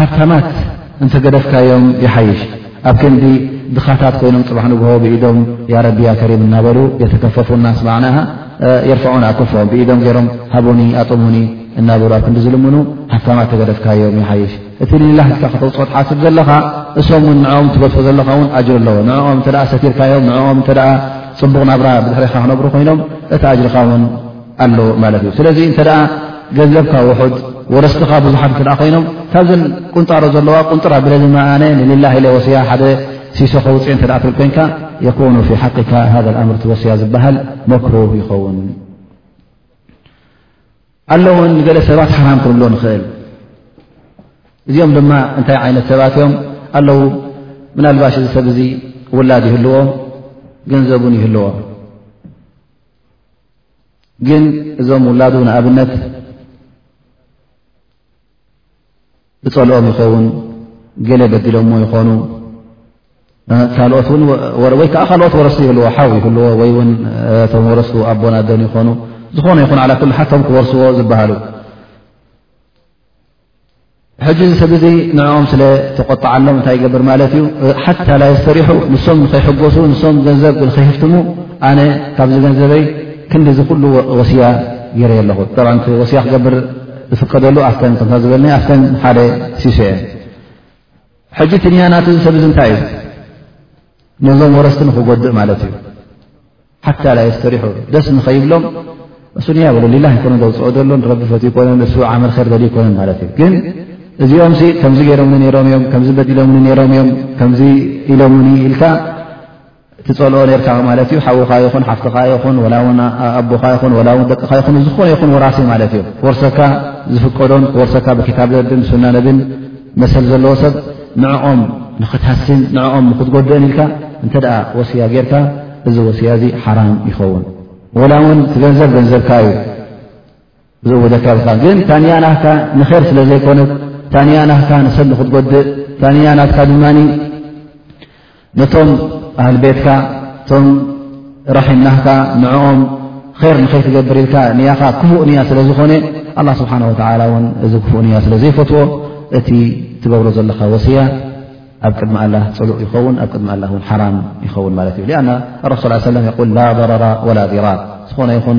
ሃብታማት እንተገደፍካዮም ይሓይሽ ኣብ ክንዲ ድኻታት ኮይኖም ፅባሕ ንግሆ ብኢዶም ያረቢ ያከሪም እናበሉ የተከፈፉ እናስማዕናሃ የርፈዑን ኣክፎም ብኢዶም ገይሮም ሃቡኒ ኣጥሙኒ እናበሉ ኣብ ክንዲ ዝልምኑ ሃብታማት ተገደፍካዮም ይሓይሽ እቲ ሊላህ ኢልካ ከተውፅኦ ትሓስብ ዘለኻ እሶም ውን ንዕኦም ትገድፎ ዘለኻ ውን ኣጅር ኣለዎ ንዕኦም እተ ሰቲርካዮም ንዕኦም እተ ፅቡቕ ናብራ ብድሕሪካ ክነብሩ ኮይኖም እቲ ኣጅርኻ ውን ኣሎ ማለት እዩ ስለዚ እንተ ገንዘብካ ውሑድ ወረስትኻ ብዙሓት እተ ኮይኖም ካብዘን ቁንጣሮ ዘለዋ ቁንጥራ ብለ ድማ ኣነ ንሌላ ኢለ ወስያ ሓደ ሲሶ ከውፅእ እተ ትብል ኮንካ የኮኑ ፊ ሓቂካ ሃ ኣምርቲ ወስያ ዝበሃል መክሩብ ይኸውን ኣሎ ውን ገለ ሰባት ሓራም ክንብሎ ንኽእል እዚኦም ድማ እንታይ ዓይነት ሰባት እዮም ኣለዉ ምናልባሽ እዚ ሰብ እዚ ውላድ ይህልዎ ገንዘቡን ይህልዎ ግን እዞም ውላዱ ንኣብነት ብፀልኦም ይኸውን ገለ በዲሎሞ ይኾኑ ወይ ከዓ ካልኦት ወረስቲ ይህልዎ ሓው ይህልዎ ወይ ውን ቶም ወረስቱ ኣቦን ኣደን ይኾኑ ዝኾነ ይኹን ዓላ ኩሉ ሓቶም ክወርስዎ ዝበሃሉ ሕጂ እዚ ሰብ እዚ ንዕኦም ስለ ተቆጣዓሎም እንታይ ይገብር ማለት እዩ ሓታ ላ የስተሪሑ ንሶም ንኸይሕጎሱ ንሶም ገንዘብ ንኸይህፍትሙ ኣነ ካብዚ ገንዘበይ ክንዲ እዚ ኩሉ ወስያ ገይረ ኣለኹ ወስያ ክገብር ዝፍቀደሉ ኣፍተን ከምታ ዝበልና ኣፍተን ሓደ ሲሶ እየን ሕጂ ትንያናት እዚ ሰብ እዚ እንታይ እዩ ነዞም ወረስቲ ንክጎድእ ማለት እዩ ሓታ ላ የስተሪሑ ደስ ንኸይብሎም እሱኒያ በሎ ሊላ ይኮነ ዘውፅኦ ዘሎ ንረቢ ፈት ይኮነ ንሱ ዓመል ር ዘል ይኮነ ማለት እዩ ግን እዚኦም ከምዚ ገይሮም ነሮም እዮም ከምዚ በዲሎም ነሮም እዮም ከምዚ ኢሎም ውን ኢልካ ትፀልኦ ነርካ ማለት እዩ ሓዉካ ይኹን ሓፍትኻ ይኹን ላ ውን ኣቦካ ይኹን ላ ውን ደቅካ ይኹን ዝኾነ ይኹን ወራሲ ማለት እዩ ክወርሰካ ዝፍቀዶን ክወርሰካ ብክታብ ነብን ሱና ነብን መሰል ዘለዎ ሰብ ንዕኦም ንኽትሃስን ንዕኦም ንኽትጎድእን ኢልካ እንተ ወስያ ጌርካ እዚ ወስያ እዚ ሓራም ይኸውን ወላ እውን እቲ ገንዘብ ገንዘብካ እዩ ዝእውደካ ብ ግን ታንያ ናካ ንር ስለ ዘይኮነት ታንያ ናካ ንሰብ ንኽትጎድእ ታንያ ናትካ ድማ ነቶም ኣህል ቤትካ እቶም ራሒምናህካ ንዕኦም ር ንኸይትገብር ኢልካ ንያኻ ክፉእ ንያ ስለ ዝኾነ ኣላ ስብሓን ወተላ እውን እዚ ክፉእ ንያ ስለ ዘይፈትዎ እቲ ትገብሮ ዘለካ ወስያ ኣብ ቅድሚ ኣላ ፅሉእ ይኸውን ኣብ ቅድሚ ኣላ ውን ሓራም ይኸውን ማለት እዩ ኣና ረሱ ሰለም ል ላ ضረራ ወላ ዲራር ዝኾነ ይኹን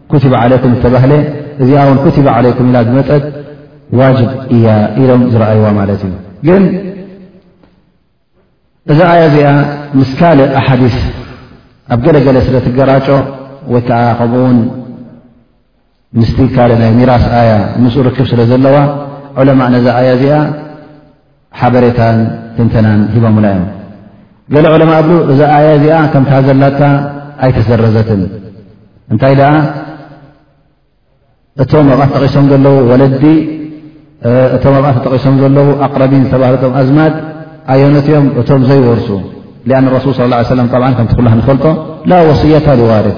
ኩቲባ ዓለይኩም ዝተባህለ እዚኣ ውን ኩቲባ ዓለይኩም ኢላ ዝመፀት ዋጅብ እያ ኢሎም ዝረኣይዋ ማለት እዩ ግን እዛ ኣያ እዚኣ ምስ ካልእ ኣሓዲስ ኣብ ገለገለ ስለ ትገራጮ ወይ ከዓ ከምኡውን ምስቲ ካልእ ናይ ሚራስ ኣያ ምስኡ ርክብ ስለ ዘለዋ ዑለማእ ነዛ ኣያ እዚኣ ሓበሬታን ትንተናን ሂቦምላ እዮም ገለ ዑለማ ኣብሉ እዛ ኣያ እዚኣ ከምታ ዘላታ ኣይተሰረዘትን እንታይ ደኣ እቶም ኣብኣ ተጠቂሶም ዘለዉ ወለዲ እቶም ኣብኣ ተጠቂሶም ዘለዉ ኣቅረቢን ዝተባህለቶም ኣዝማድ ኣየነት እዮም እቶም ዘይወርሱ ን ረሱል ስ ሰለም ከምቲ ኩላ ንፈልጦ ላ ወስየታ ዝዋርድ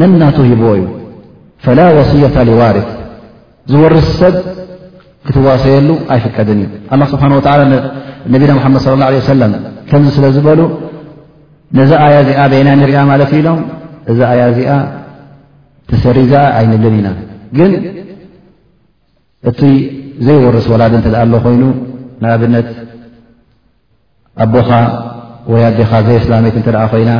ነናቱ ሂብዎ እዩ ፈላ ወስየታ ሊዋር ዝወርስ ሰብ ክትዋሰየሉ ኣይፍቀድን እዩ ኣላ ስብሓን ወላ ነቢና ሓመድ ለ ላ ሰለም ከምዚ ስለ ዝበሉ ነዛ ኣያ እዚኣ በይና ንሪኣ ማለት ኢሎም እዛ ኣያ እዚኣ ተሰሪዛ ኣይንብልን ኢና ግን እቲ ዘይወርስ ወላድ እንተ ኣሎ ኮይኑ ንኣብነት ኣቦኻ ወይ ኣዴኻ ዘይ እስላመይት እንተ ኮይና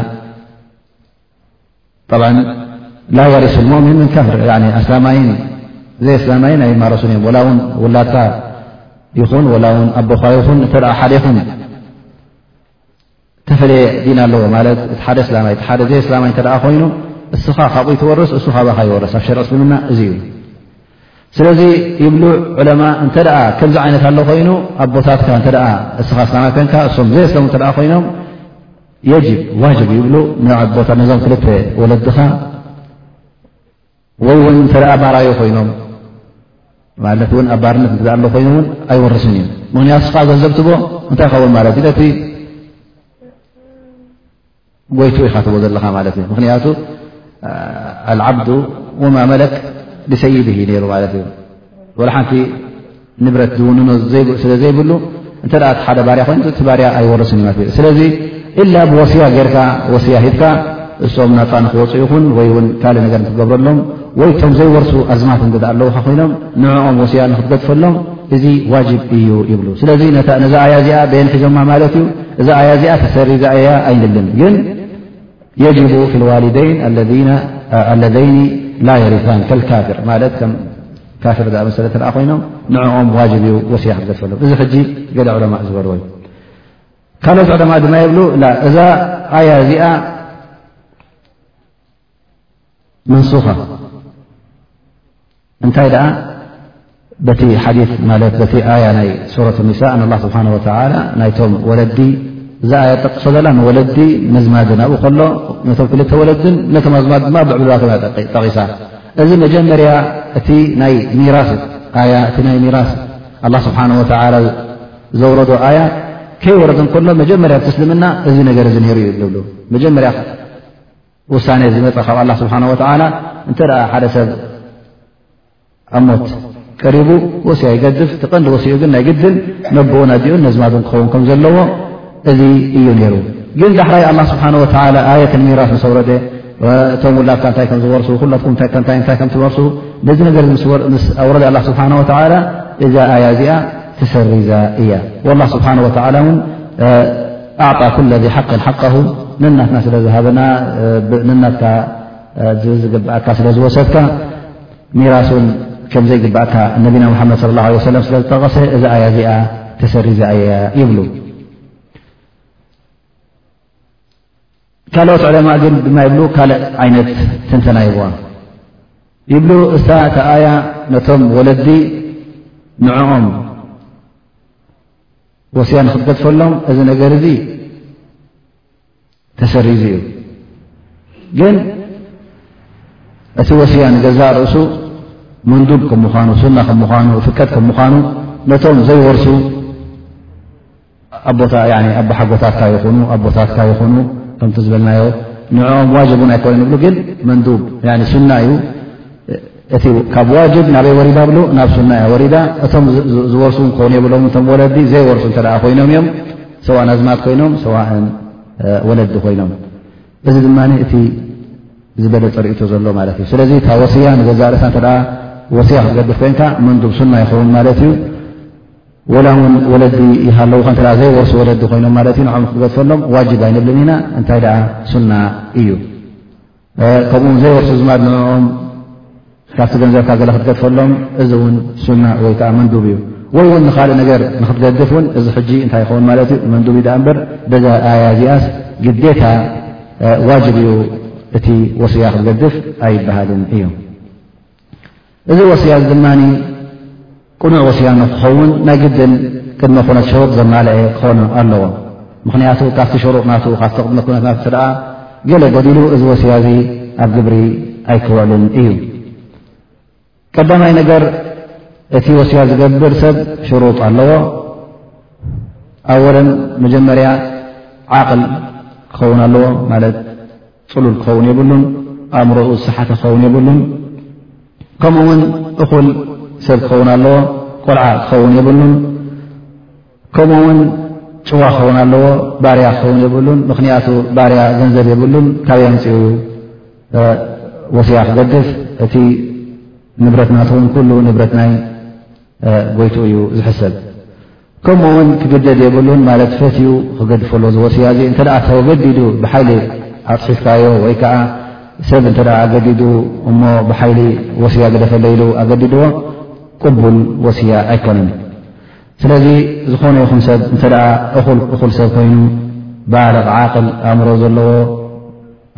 ላየርሱ ሞእምን ምን ካፍር ኣስላማይን ዘይ ኣስላማይን ኣይማረሱን እዮም ወላ ውን ውላድካ ይኹን ወላ ውን ኣቦካ ይኹን እተ ሓደ ይኹን ተፈለየ ዲና ኣለዎ ማለት እቲ ሓደ ስላማይ ሓደ ዘይ ኣስላማይ እተ ኮይኑ እስኻ ካብኡይ ትወርስ እሱ ካባካ ይወርስ ኣብ ሸር እስልምና እዚ እዩ ስለዚ ይብሉ ዕለማ እንተ ከምዚ ዓይነት ኣሎ ኮይኑ ኣቦታትካ እተ እስኻ ኣስላማይ ኮንካ እሶም ዘይ ኣስላሙ እተ ኮይኖም የጅብ ዋጅብ ይብሉ ንኣቦታ ነዞም ክልተ ወለድኻ ወይ ውን እንተ ባራዮ ኮይኖም ማለት ውን ኣብ ባርነት እኣ ኣሎ ኮይኑ ውን ኣይወርስን እዩ ምክንያት ስኻ ገንዘብትቦ እንታይ ይኸውን ማለት እዩ ነቲ ጎይቱ ኢኻ ትቦ ዘለኻ ማለት እዩ ምክንያቱ ዓብዱ ወማ መለክ ብሰይድ ነይሩ ማለት እዩ ወላ ሓንቲ ንብረት ዝውንኖ ስለ ዘይብሉ እንተ ሓደ ባርያ ኮይኑ እቲ ባርያ ኣይወርስን ዩ እ ስለዚ ኢላ ብወስያ ጌርካ ወስያ ሂብካ እሶም ናፃ ንክወፁ ይኹን ወይ ውን ካልእ ነገር ንክገብረሎም ወይ ቶም ዘይወርሱ ኣዝማት እ ኣለዉካ ኮይኖም ንዕኦም ወስያ ንክትገድፈሎም እዚ ዋጅብ እዩ ይብሉ ስለዚ ነዛ ኣያ እዚኣ ቤየን ሒዞማ ማለት እዩ እዛ ኣያ እዚኣ ተሰሪዛ እያ ኣይንልን ግን የጅቡ ፊ ልዋሊደይን ኣለዘይኒ ላ የሪፋን ከልካፍር ማለት ከም ካፍር ዝኣመሰለ ተኣ ኮይኖም ንዕኦም ዋጅብ እዩ ወስያ ክዘፈሎም እዚ ሕጂ ገደ ዕለማ ዝበርዎ እዩ ካልኦት ዕለማ ድማ የብሉ እዛ ኣያ እዚኣ መንሱኻ እንታይ ደኣ በቲ ሓዲ ማለት በቲ ኣያ ናይ ሱረት ኒሳ ንላ ስብሓን ወተላ ናይቶም ወለዲ እዛ ኣያ ጠቅሶ ዘላ ንወለዲ መዝማዲ ናብኡ ከሎ ነቶም ክልተ ወለድን ነቶም ኣዝማድ ድማ ብዕብልባቶም ያ ጠቂሳ እዚ መጀመርያ እቲ ናይ ሚራስ ኣያ እቲ ናይ ሚራስ ኣላ ስብሓን ወተላ ዘውረዶ ኣያ ከይወረደ ከሎ መጀመርያ ትስልምና እዚ ነገር እዚ ነይሩ እዩ ዝብሉ መጀመርያ ውሳነ ዝመፀ ካብ ኣላ ስብሓን ወተዓላ እንተ ሓደ ሰብ ኣብ ሞት ቀሪቡ ወሲያ ይገድፍ ትቐንዲ ወሲኡ ግን ናይ ግድን ነብኡን ኣዲኡን ነዝማዱን ክኸውን ከም ዘለዎ እዚ እዩ ነይሩ ግን ዳሕራይ ኣላ ስብሓን ወተላ ኣየት ሚራስ ምስ ወረደ እቶም ውላድካ እንታይ ከም ዝወርሱ ኩላትኩም ታይታይ እንታይ ከም ትመርሱ ነዚ ነገር ምስ ኣውረደ ኣላ ስብሓን ወተላ እዛ ኣያ እዚኣ ተሰሪዛ እያ ወላ ስብሓን ወተላ ውን ኣዕጣ ኩለ ዚ ሓቅን ሓቀሁ ነናትና ስለ ዝሃበና ነናትካ ዝግብኣካ ስለ ዝወሰድካ ሚራስ ውን ከምዘይግብኣካ ነቢና ሙሓመድ ለ ላ ለ ሰለም ስለ ዝጠቐሰ እዚ ኣያ እዚኣ ተሰሪዘ ኣያ ይብሉ ካልኦት ዕለማ ግን ድማ ይብሉ ካልእ ዓይነት ትንተና ይብዋ ይብሉ እሳ እቲ ኣያ ነቶም ወለዲ ንዕኦም ወስያ ንክትገድፈሎም እዚ ነገር እዚ ተሰሪዙ እዩ ግን እቲ ወስያ ንገዛእ ርእሱ መንዱብ ከም ምኳኑ ሱና ከም ምኳኑ ፍቀት ከም ምኳኑ ነቶም ዘይወርሱ ኣቦታ ኣቦሓጎታትካ ይኹኑ ኣቦታትካ ይኹኑ ከምቲ ዝበልናዮ ንዕኦም ዋጅብ እውን ኣይኮነ ንብሉ ግን መንዱብ ሱና እዩ እቲ ካብ ዋጅብ ናበይ ወሪዳ ብሉ ናብ ሱና እያ ወሪዳ እቶም ዝወርሱ ክኾኑ የብሎም እቶም ወለዲ ዘይወርሱ እተ ኮይኖም እዮም ሰዋእ ናዝማት ኮይኖም ሰዋእን ወለዲ ኮይኖም እዚ ድማ እቲ ዝበለ ፅርኢቶ ዘሎ ማለት እዩ ስለዚ እታ ወስያ ንገዛ ርእሳ እተ ወስያ ክትገድፍ ኮይንካ መንዱብ ሱና ይኸውን ማለት እዩ ወላ ውን ወለዲ ይሃለውካ እተ ዘይወርሱ ወለዲ ኮይኖም ማለት እዩ ንም ክትገድፈሎም ዋጅብ ኣይንብልን ኢና እንታይ ደኣ ሱና እዩ ከምኡውን ዘይወርሱ ዝማድ ንኦም ካብቲ ገንዘብካ ገለ ክትገድፈሎም እዚ እውን ሱና ወይ ከዓ መንዱብ እዩ ወይ እውን ንካልእ ነገር ንክትገድፍ ውን እዚ ሕጂ እንታይ ይኸውን ማለት እዩ መንዱብ እዩ ዳኣ እምበር በዛ ኣያ እዚኣስ ግዴታ ዋጅብ እዩ እቲ ወስያ ክትገድፍ ኣይበሃልን እዩ እዚ ወስያ እዚ ድማ ቅኑዕ ወስያ ንክኸውን ናይ ግድን ቅድመ ኩነት ሽሩጥ ዘማልአ ክኾኑ ኣለዎ ምክንያቱ ካብቲ ሽሩጥ ናቱ ካብቲ ቅድመ ኩነት ናቱ ኣ ገለ ገዲሉ እዚ ወስያ እዚ ኣብ ግብሪ ኣይክወልን እዩ ቀዳማይ ነገር እቲ ወስያ ዝገብር ሰብ ሽሩጥ ኣለዎ ኣወለን መጀመርያ ዓቕል ክኸውን ኣለዎ ማለት ፅሉል ክኸውን የብሉን ኣእምሮኡ ዝሰሓተ ክኸውን የብሉን ከምኡ ውን እኹል ሰብ ክኸውን ኣለዎ ቆልዓ ክኸውን የብሉን ከምኡ ውን ጭዋ ክኸውን ኣለዎ ባርያ ክኸውን የብሉን ምክንያቱ ባርያ ገንዘብ የብሉን ካበይ ኣምፅኡ ዩ ወስያ ክገድፍ እቲ ንብረት ናትውን ኩሉ ንብረት ናይ ጎይትኡ እዩ ዝሕሰብ ከምኡ ውን ክግደድ የብሉን ማለት ፈትዩ ክገድፈሉ ዝወስያ እዚ እተ ተወገዲዱ ብሓይሊ ኣፅሒፍካዮ ወይ ከዓ ሰብ እተ ኣገዲዱ እሞ ብሓይሊ ወስያ ግደፈለ ኢሉ ኣገዲድዎ ቅቡል ወስያ ኣይኮነን ስለዚ ዝኾነ ይኹን ሰብ እተ እኹል እኹል ሰብ ኮይኑ ባልቕ ዓቅል ኣእምሮ ዘለዎ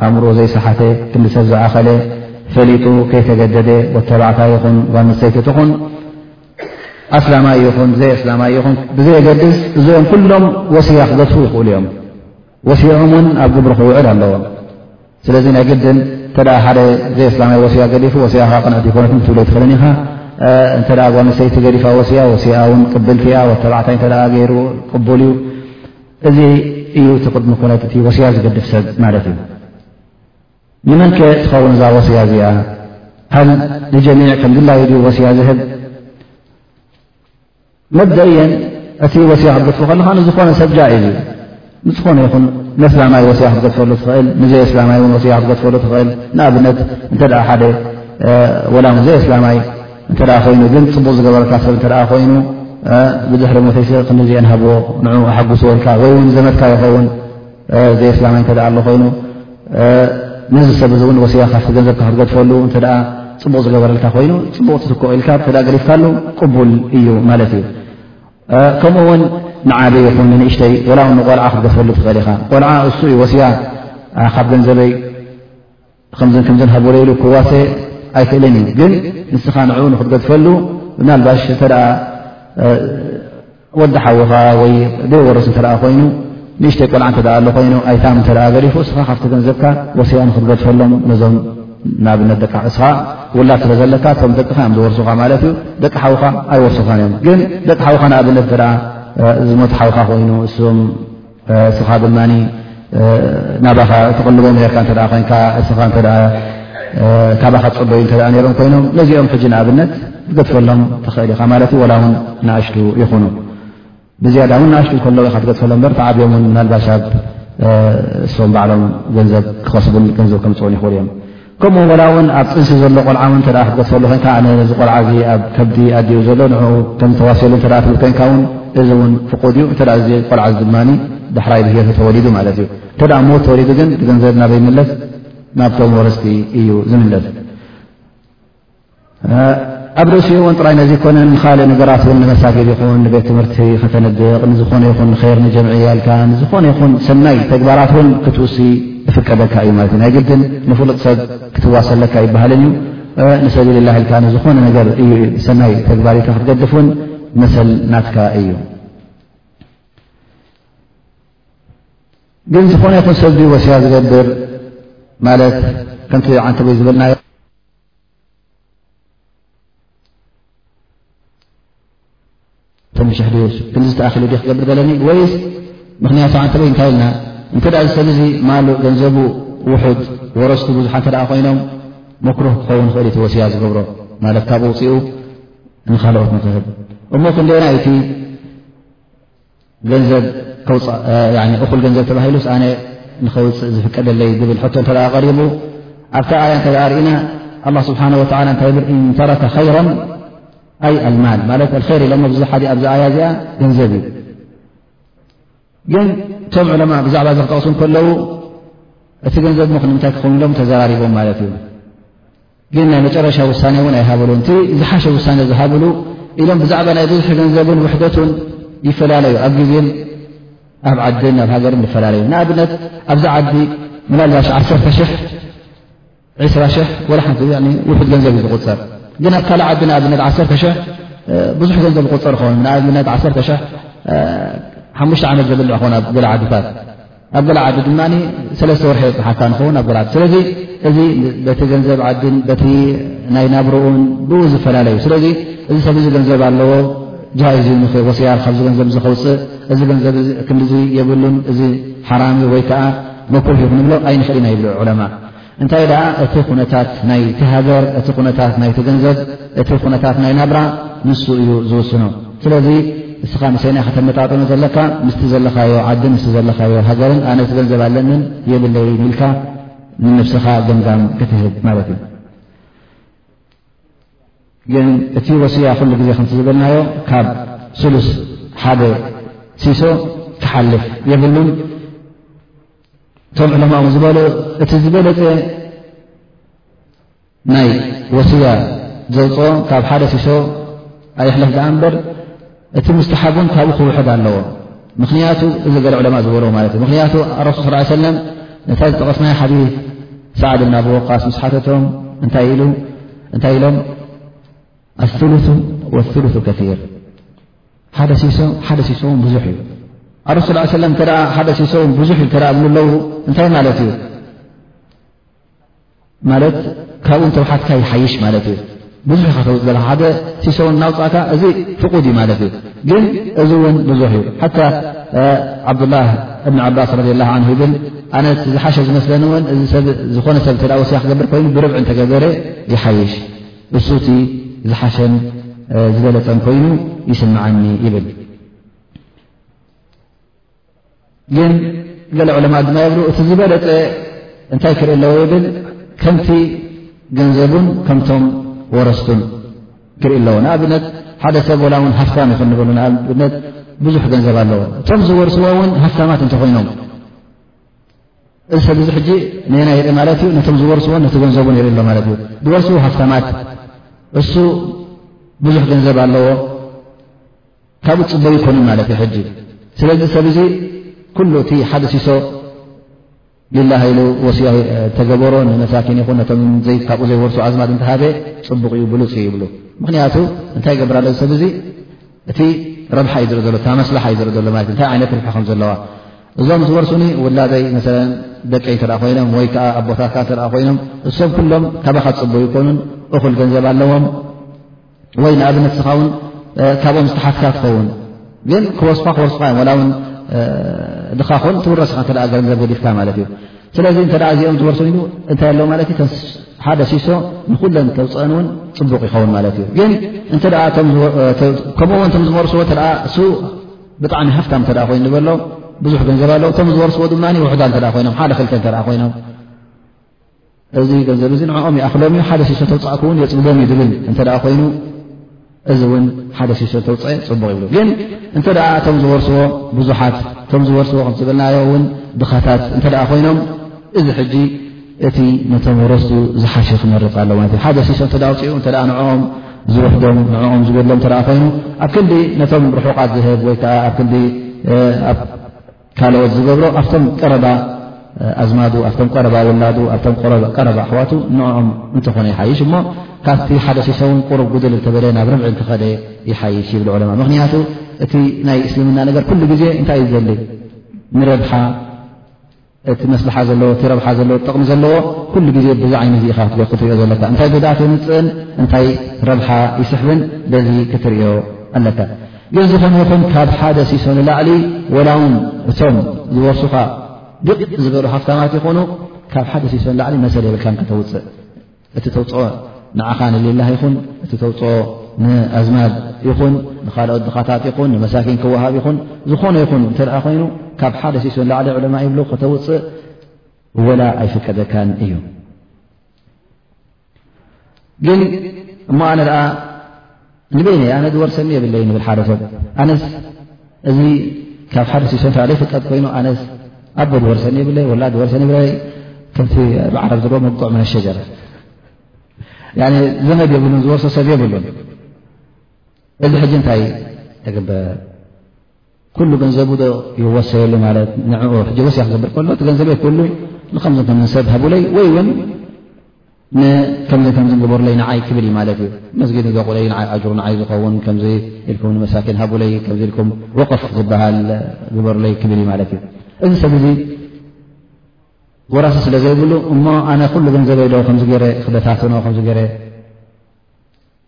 ኣእምሮ ዘይሰሓተ ክዲ ሰብ ዝኣኸለ ፈሊጡ ከይተገደደ ወተባዕታ ይኹን ጓንሰይቲ ትኹን ኣስላማይ ይኹን ዘይ ኣስላማይ ይኹን ብዘየገድስ እዚኦም ኩሎም ወሲያ ክገድፉ ይኽእሉ እዮም ወሲኦም እውን ኣብ ግብሪ ክውዕል ኣለዎም ስለዚ ናይ ግድን እተ ሓደ ዘይ ኣስላማይ ወሲያ ገዲፉ ወሲያ ካ ቅንዕቲ ይኮነት ትብሎ ይትኽእልን ኢኻ እንተ ጓንሰይቲ ገዲፋ ወሲያ ወሲያ እውን ቅብልቲ እያ ወተባዕታይ እተ ገይሩ ቅቡል እዩ እዚ እዩ እቲ ቅድሚ ኮነት እቲ ወሲያ ዝገድፍ ሰብ ማለት እዩ ንመን ከ ትኸውን እዛ ወስያ እዚኣ ሃል ንጀሚዕ ከም ድላዩ ድዩ ወስያ ዝህብ መብደእየን እቲ ወስያ ክትገድፎ ከለካ ንዝኾነ ሰብ ጃኢዝ እዩ ንዝኾነ ይኹን ንእስላማይ ወስያ ክትገድፈሉ ትኽእል ንዘይ እስላማይ እውን ወስያ ክትገድፈሉ ትኽእል ንኣብነት እንተ ሓደ ወላ ዘይ እስላማይ እንተ ኮይኑ ግን ፅቡቕ ዝገበረካ ሰብ እተ ኮይኑ ብድሕሪ ሞተይሰ ክንዲዚኤን ሃብዎ ንኡ ኣሓጉስዎልካ ወይ እውን ዘመትካ ይኸውን ዘየስላማይ እተ ኣሎ ኮይኑ ነዚ ሰብ እዚ እውን ወሲያ ካብቲ ገንዘብካ ክትገድፈሉ እተ ፅቡቕ ዝገበረልካ ኮይኑ ፅቡቕ ትትክኦ ኢልካ እተ ገሊፍካሉ ቅቡል እዩ ማለት እዩ ከምኡ ውን ንዓበ ይኹን ንንእሽተይ ወላ ውን ንቆልዓ ክትገፈሉ ትኽእል ኢኻ ቆልዓ እሱ እዩ ወሲያ ካብ ገንዘበይ ከምዝን ከምዝን ሃቦለ ኢሉ ክዋሰ ኣይክእልን እዩ ግን ንስኻ ንዕኡ ንክትገድፈሉ ብናልባሽ እተ ወዲ ሓወኻ ወይ ደወረስ እተ ኮይኑ ንእሽተይ ቆልዓ እተ ኣሎ ኮይኑ ኣይታም እተ ገሪፉ እስኻ ካብቲ ገንዘብካ ወሲያ ንክትገድፈሎም ነዞም ናኣብነት ደቂ እስኻ ውላድ ስለ ዘለካ እቶም ደቅኻ እዮም ዝወርሱኻ ማለት እዩ ደቂ ሓውኻ ኣይወርሱኻን እዮም ግን ደቂ ሓውኻ ንኣብነት ዝሞት ሓውኻ ኮይኑ እም እስኻ ድማ ናባኻ ትቕልቦ ርካ እተ ኮንካ እስኻ እተ ካባኻ ትፅበዩ እተ ነሮም ኮይኖም ነዚኦም ሕጂ ንኣብነት ትገድፈሎም ትኽእል ኢኻ ማለት እዩ ወላ ውን ንኣሽቱ ይኹኑ ብዝያዳ እውን ንኣሽቱ ከለዉ ኢኻ ትገድፈሎም በር ተዓብዮም ውን ምናልባሻብ እሶም ባዕሎም ገንዘብ ክኸስቡን ገንዘብ ከምፅኡን ይኽእሉ እዮም ከምኡ ወላ እውን ኣብ ፅንሲ ዘሎ ቆልዓ ውን እተኣ ክትገድፈሉ ኮንካ ኣነ እዚ ቆልዓ እዚ ኣብ ከብዲ ኣዲኡ ዘሎ ን ከም ተዋስሉ እተ ትብል ኮንካ ውን እዚ እውን ፍቁድ እዩ እተ እዚ ቆልዓ ዚ ድማ ዳሕራይ ብሄተ ተወሊዱ ማለት እዩ እተ ሞት ተወሊዱ ግን ብገንዘብ ናበይምለስ ናብቶም ወረስቲ እዩ ዝምለስ ኣብ ርእሲ እውን ጥራይ ነዚ ኮነን ንካልእ ነገራት እውን ንመሳጊድ ይኹን ንቤት ትምህርቲ ከተነድቕ ንዝኾነ ይኹን ንኸይር ንጀምዕያልካ ንዝኾነ ይኹን ሰናይ ተግባራት እውን ክትውሲ እፍቀደካ እዩ ማለት እዩ ናይ ግድን ንፍሉጥ ሰብ ክትዋሰለካ ይበሃልን እዩ ንሰቢልላ ኢልካ ንዝኾነ ነገር እዩ ሰናይ ተግባር ኢልካ ክትገድፍ እውን መሰል ናትካ እዩ ግን ዝኾነ ይኹን ሰብ ወስያ ዝገብር ማለት ከምቲ ዓንተበይ ዝበልናዮ ተኣኪሉ ዲ ክገብር ዘለኒ ወይስ ምክንያቱ ዓንተበይ እንታይ ኢልና እንተ ዝሰብ ዚ ማሉ ገንዘቡ ውሑድ ወረስቱ ብዙሓ እተ ኮይኖም መክሩህ ክኸውን ክእል ቲ ወስያ ዝገብሮ ማለት ካብ ውፅኡ ንካልኦት ንክህብ እሞ ክንደና ይቲ ገንዘብ እኹል ገንዘብ ተባሂሉስ ኣነ ንኸውፅእ ዝፍቀደለይ ዝብል ሕቶ እተ ቀሪቡ ኣብታ ኣያ እተ ርእና ኣላ ስብሓን ወላ እንታይ ብል እንተረከ ኸይራ ኣይ ኣልማል ማለት ኣልከይር ኢሎ ብዙ ሓደ ኣብዚ ኣያ እዚኣ ገንዘብ እዩ ግን እቶም ዕለማ ብዛዕባ እዚ ክጠቕሱ ከለዉ እቲ ገንዘብ ሞ ንምንታይ ክኸውንሎም ተዘራሪቦም ማለት እዩ ግን ናይ መጨረሻ ውሳነ እውን ኣይሃበሉ እንቲ ዝሓሸ ውሳነ ዝሃብሉ ኢሎም ብዛዕባ ናይ ብዙሒ ገንዘብን ውሕደቱን ይፈላለዩ ኣብ ግዜን ኣብ ዓድን ኣብ ሃገርን ይፈላለዩ ንኣብነት ኣብዚ ዓዲ ምናልባሽ ዓ ሕ ዕስራ ሕ ወላ ሓንቲ ውሑድ ገንዘብ እዩ ዝቁፀር ግን ኣብ ካልእ ዓዲ ንኣብነት ዓሰ ሕ ብዙሕ ገንዘብ ዝቁፀር ኸን ንኣብነት ዓ ሓሙሽተ ዓመት ዘብልዕ ኸን ኣብ ገለ ዓድታት ኣብ ገለ ዓዲ ድማ ሰለስተ ወርሒ የፅሓካ ንኸውን ኣብ ገለዓዲ ስለዚ እዚ በቲ ገንዘብ ዓድን በቲ ናይ ናብርኡን ብኡ ዝፈላለዩ ስለዚ እዚ ሰብ እዚ ገንዘብ ኣለዎ ጃይዝ ዩ ንክወስያር ካብዚ ገንዘብ ዚ ከውፅእ እዚ ገንዘብ ክምዚ የብሉን እዚ ሓራሚ ወይ ከዓ መኩርህ ክንብሎ ኣይንኽእል ኢና ይብልዑ ዑለማ እንታይ ደኣ እቲ ኩነታት ናይቲ ሃገር፣ እቲ ኩነታት ናይቲ ገንዘብ፣ እቲ ኩነታት ናይ ናብራ ንሱ እዩ ዝውስኖ። ስለዚ እስኻ ምሰይ ናይ ከተመጣጥኖ ዘለካ ምስቲ ዘለኻዮ ዓዲ፣ ምስቲ ዘለኻዮ ሃገርን፣ ኣነስ ገንዘብ ኣለንን የብለይን ኢልካ ንነብስኻ ገምጋም ክትህብ ማለት እዩ። ግን እቲ ወስያ ኩሉ ግዜ ከምቲ ዝበልናዮ ካብ ስሉስ ሓደ ሲሶ ክሓልፍ የብሉን። እቶም ዕለማ ውን ዝበሎ እቲ ዝበለፀ ናይ ወስያ ዘውፅ ካብ ሓደ ሲሶ ኣይሕለፍ ዳኣ እምበር እቲ ሙስተሓብ ን ካብኡ ክውሕድ ኣለዎ ምክንያቱ እዚ ገለ ዕለማ ዝበሎ ማለት እዩ ምክንያቱ ረሱ ስ ሰለም ነታ ዝጠቐስናይ ሓዲ ሳዕድ ናብወቃስ ምስ ሓተቶም እንታይ ኢሉ እንታይ ኢሎም ኣሉث ወሉث ከር ሓደ ሲሶ ውን ብዙሕ እዩ ኣረሱ ሰለ ሓደ ሲሶ ን ብዙሕ እ ብለዉ እንታይ ማለት እዩ ማለት ካብኡ ንተውሓትካ ይሓይሽ ማለት እዩ ብዙሕ ኢካ ተውፅ ዘለካ ሓደ ሲሶ ን እናውፃእካ እዚ ፍቁድ እዩ ማለት እዩ ግን እዚ እውን ብዙሕ እዩ ሓታ ዓብዱላ እብን ዓባስ ረ ላ ን ይብል ኣነ ዝሓሸ ዝመስለኒ ን ዝኾነ ሰብ ተ ወስያ ክገብር ኮይኑ ብርብዒ እተገበረ ይሓይሽ እሱቲ ዝሓሸን ዝበለፀን ኮይኑ ይስምዓኒ ይብል። ግን ገለ ዕለማ ድማ የብሉ እቲ ዝበለፀ እንታይ ክርኢ ኣለዎ ይብል ከምቲ ገንዘቡን ከምቶም ወረስቱን ክርኢ ኣለዎ ንኣብነት ሓደ ሰብ ወላ እውን ሃፍታም ይኹን ንበሉ ንኣብነት ብዙሕ ገንዘብ ኣለዎ እቶም ዝወርስዎ እውን ሃፍታማት እንተኾይኖም እዚ ሰብ እዚ ሕጂ ነና የርኢ ማለት እዩ ነቶም ዝወርስዎ ነቲ ገንዘቡ ነርኢ ኣሎ ማለት እዩ ዝወርስዎ ሃፍታማት እሱ ብዙሕ ገንዘብ ኣለዎ ካብኡ ፅበዩ ይኮኑ ማለት እዩ ሕጂ ስለዚ ሰብ እዚ ኩሉ እቲ ሓደ ሲሶ ሊላ ሃይሉ ወሲያ ተገበሮ ንመሳኪን ይኹን ነቶም ካብኡ ዘይወርሱ ኣዝማድ እንተሃበ ፅቡቕ እዩ ብሉፅ እዩ ይብሉ ምክንያቱ እንታይ ገብራለ ሰብ እዚ እቲ ረብሓ እዩ ዝርኢ ዘሎ እታ መስላሓ እዩ ዝርኢ ዘሎ ማለት እንታይ ዓይነት ርብሒ ከም ዘለዋ እዞም ዝወርሱኒ ውላደይ መሰለ ደቀይ እተ ኮይኖም ወይ ከዓ ኣቦታትካ እተ ኮይኖም እሶም ኩሎም ካባኻ ፅቡ ይኮኑን እኹል ገንዘብ ኣለዎም ወይ ንኣብነት ስኻ ውን ካብኦም ዝተሓትካ ትኸውን ግን ክወስኳ ክወርሱካ እዮም ዋላ ውን ድኻ ኹን ትውረስኻ እተ ገንዘብ ገዲፍካ ማለት እዩ ስለዚ እንተ እዚኦም ዝበርሶ ኢሉ እንታይ ኣለዉ ማለት እዩ ሓደ ሲሶ ንኩለን ተውፅአን እውን ፅቡቕ ይኸውን ማለት እዩ ግን እተ ከምኡ ውን ዝመርስዎ እ እሱ ብጣዕሚ ሃፍታም እተ ኮይኑ ዝበሎ ብዙሕ ገንዘብ ኣለዉ እቶም ዝበርስዎ ድማ ውሕዳ እተ ኮይኖም ሓደ ክልተ እተ ኮይኖም እዚ ገንዘብ እዚ ንዕኦም ይኣኽሎም እዩ ሓደ ሲሶ ተውፃእኩ እውን የፅብቦም እዩ ዝብል እተ ኮይኑ እዚ እውን ሓደ ሲሶ ተውፀአ ፅቡቕ ይብሉ ግን እንተ እቶም ዝወርስዎ ብዙሓት እቶም ዝወርስዎ ከም ዝበልናዮ እውን ድኻታት እንተ ኮይኖም እዚ ሕጂ እቲ ነቶም ወረስቱ ዝሓሸ ክመርፅ ኣሎ ማለት እዩ ሓደ ሲሶ እተ ውፅኡ እተ ንዕኦም ዝውሕዶም ንዕኦም ዝጎድሎም እተ ኮይኑ ኣብ ክንዲ ነቶም ርሑቓት ዝህብ ወይከዓ ኣብ ክንዲ ካልኦት ዝገብሮ ኣብቶም ቀረባ ኣዝማዱ ኣብቶም ቀረባ ውላዱ ኣብቶም ቀረባ ኣሕዋቱ ንኦም እንተኾነ ይሓይሽ እሞ ካብቲ ሓደ ሲሰውን ቁሩብ ጉድል እተበለ ናብ ርብዒ እንተኸደ ይሓይሽ ይብሉ ዕለማ ምክንያቱ እቲ ናይ እስልምና ነገር ኩሉ ግዜ እንታይ እዩ ዘሊ ንረብሓ እቲ መስልሓ ዘለዎ እቲ ረብሓ ዘለዎ ጥቕሚ ዘለዎ ኩሉ ግዜ ብዚ ዓይነ ዚ ኢኻ ክትገ ክትሪኦ ዘለካ እንታይ ጉድኣት የምፅእን እንታይ ረብሓ ይስሕብን በዚ ክትሪኦ ኣለካ ግን ዝኾነ ይኹን ካብ ሓደ ሲሶ ንላዕሊ ወላ ውን እቶም ዝወርሱኻ ድቕ ዝበሉ ሃፍታማት ይኾኑ ካብ ሓደ ሲሶ ንላዕሊ መሰል የብልካን ከተውፅእ እቲ ተውፅኦ ንዓኻ ንሌላ ይኹን እቲ ተውፅኦ ንኣዝማድ ይኹን ንካልኦት ድኻታት ይኹን ንመሳኪን ክወሃብ ይኹን ዝኾነ ይኹን እንተ ኮይኑ ካብ ሓደ ሲሶ ንላዕሊ ዕለማ ይብሉ ከተውፅእ ወላ ኣይፍቀደካን እዩ ግን እሞ ኣነ ደኣ ንበይነይ ኣነ ዝወርሰኒ የብለይ ንብል ሓደ ሰብ ኣነስ እዚ ካብ ሓደ ሲሶንታ ዘይፍቀጥ ኮይኑ ኣነስ ኣቦ ዝወርሰኒ የብለይ ወላ ዝወርሰኒ የብለይ ከምቲ ብዓረብ ዝርቦ መጉዕ መነ ሸጀረ ዘመድ የብሉን ዝወርሶ ሰብ የብሉን እዚ ሕጂ እንታይ ተግበር ኩሉ ገንዘቡ ዶ ይወሰየሉ ማለት ንኡ ሕጂ ወስያ ክገብር ከሎ እቲ ገንዘበይ ኩሉ ንከምዚ ከምዚ ሰብ ሃቡለይ ወይ እውን ንከምዚ ከምዚ ግበሩለይ ንዓይ ክብል እዩ ማለት እዩ መስጊድ ዘቑለይ ንዓይ ኣጅሩ ንዓይ ዝኸውን ከምዚ ኢልኩም ንመሳኪን ሃቡለይ ከምዚ ኢልኩም ወቕፍ ዝበሃል ግበሩለይ ክብል እዩ ማለት እዩ እዚ ሰብ እዚ ወራሲ ስለ ዘይብሉ እሞ ኣነ ኩሉ ገንዘበይ ዶ ከምዚ ገይረ ክበታትኖ ከምዚ ገይረ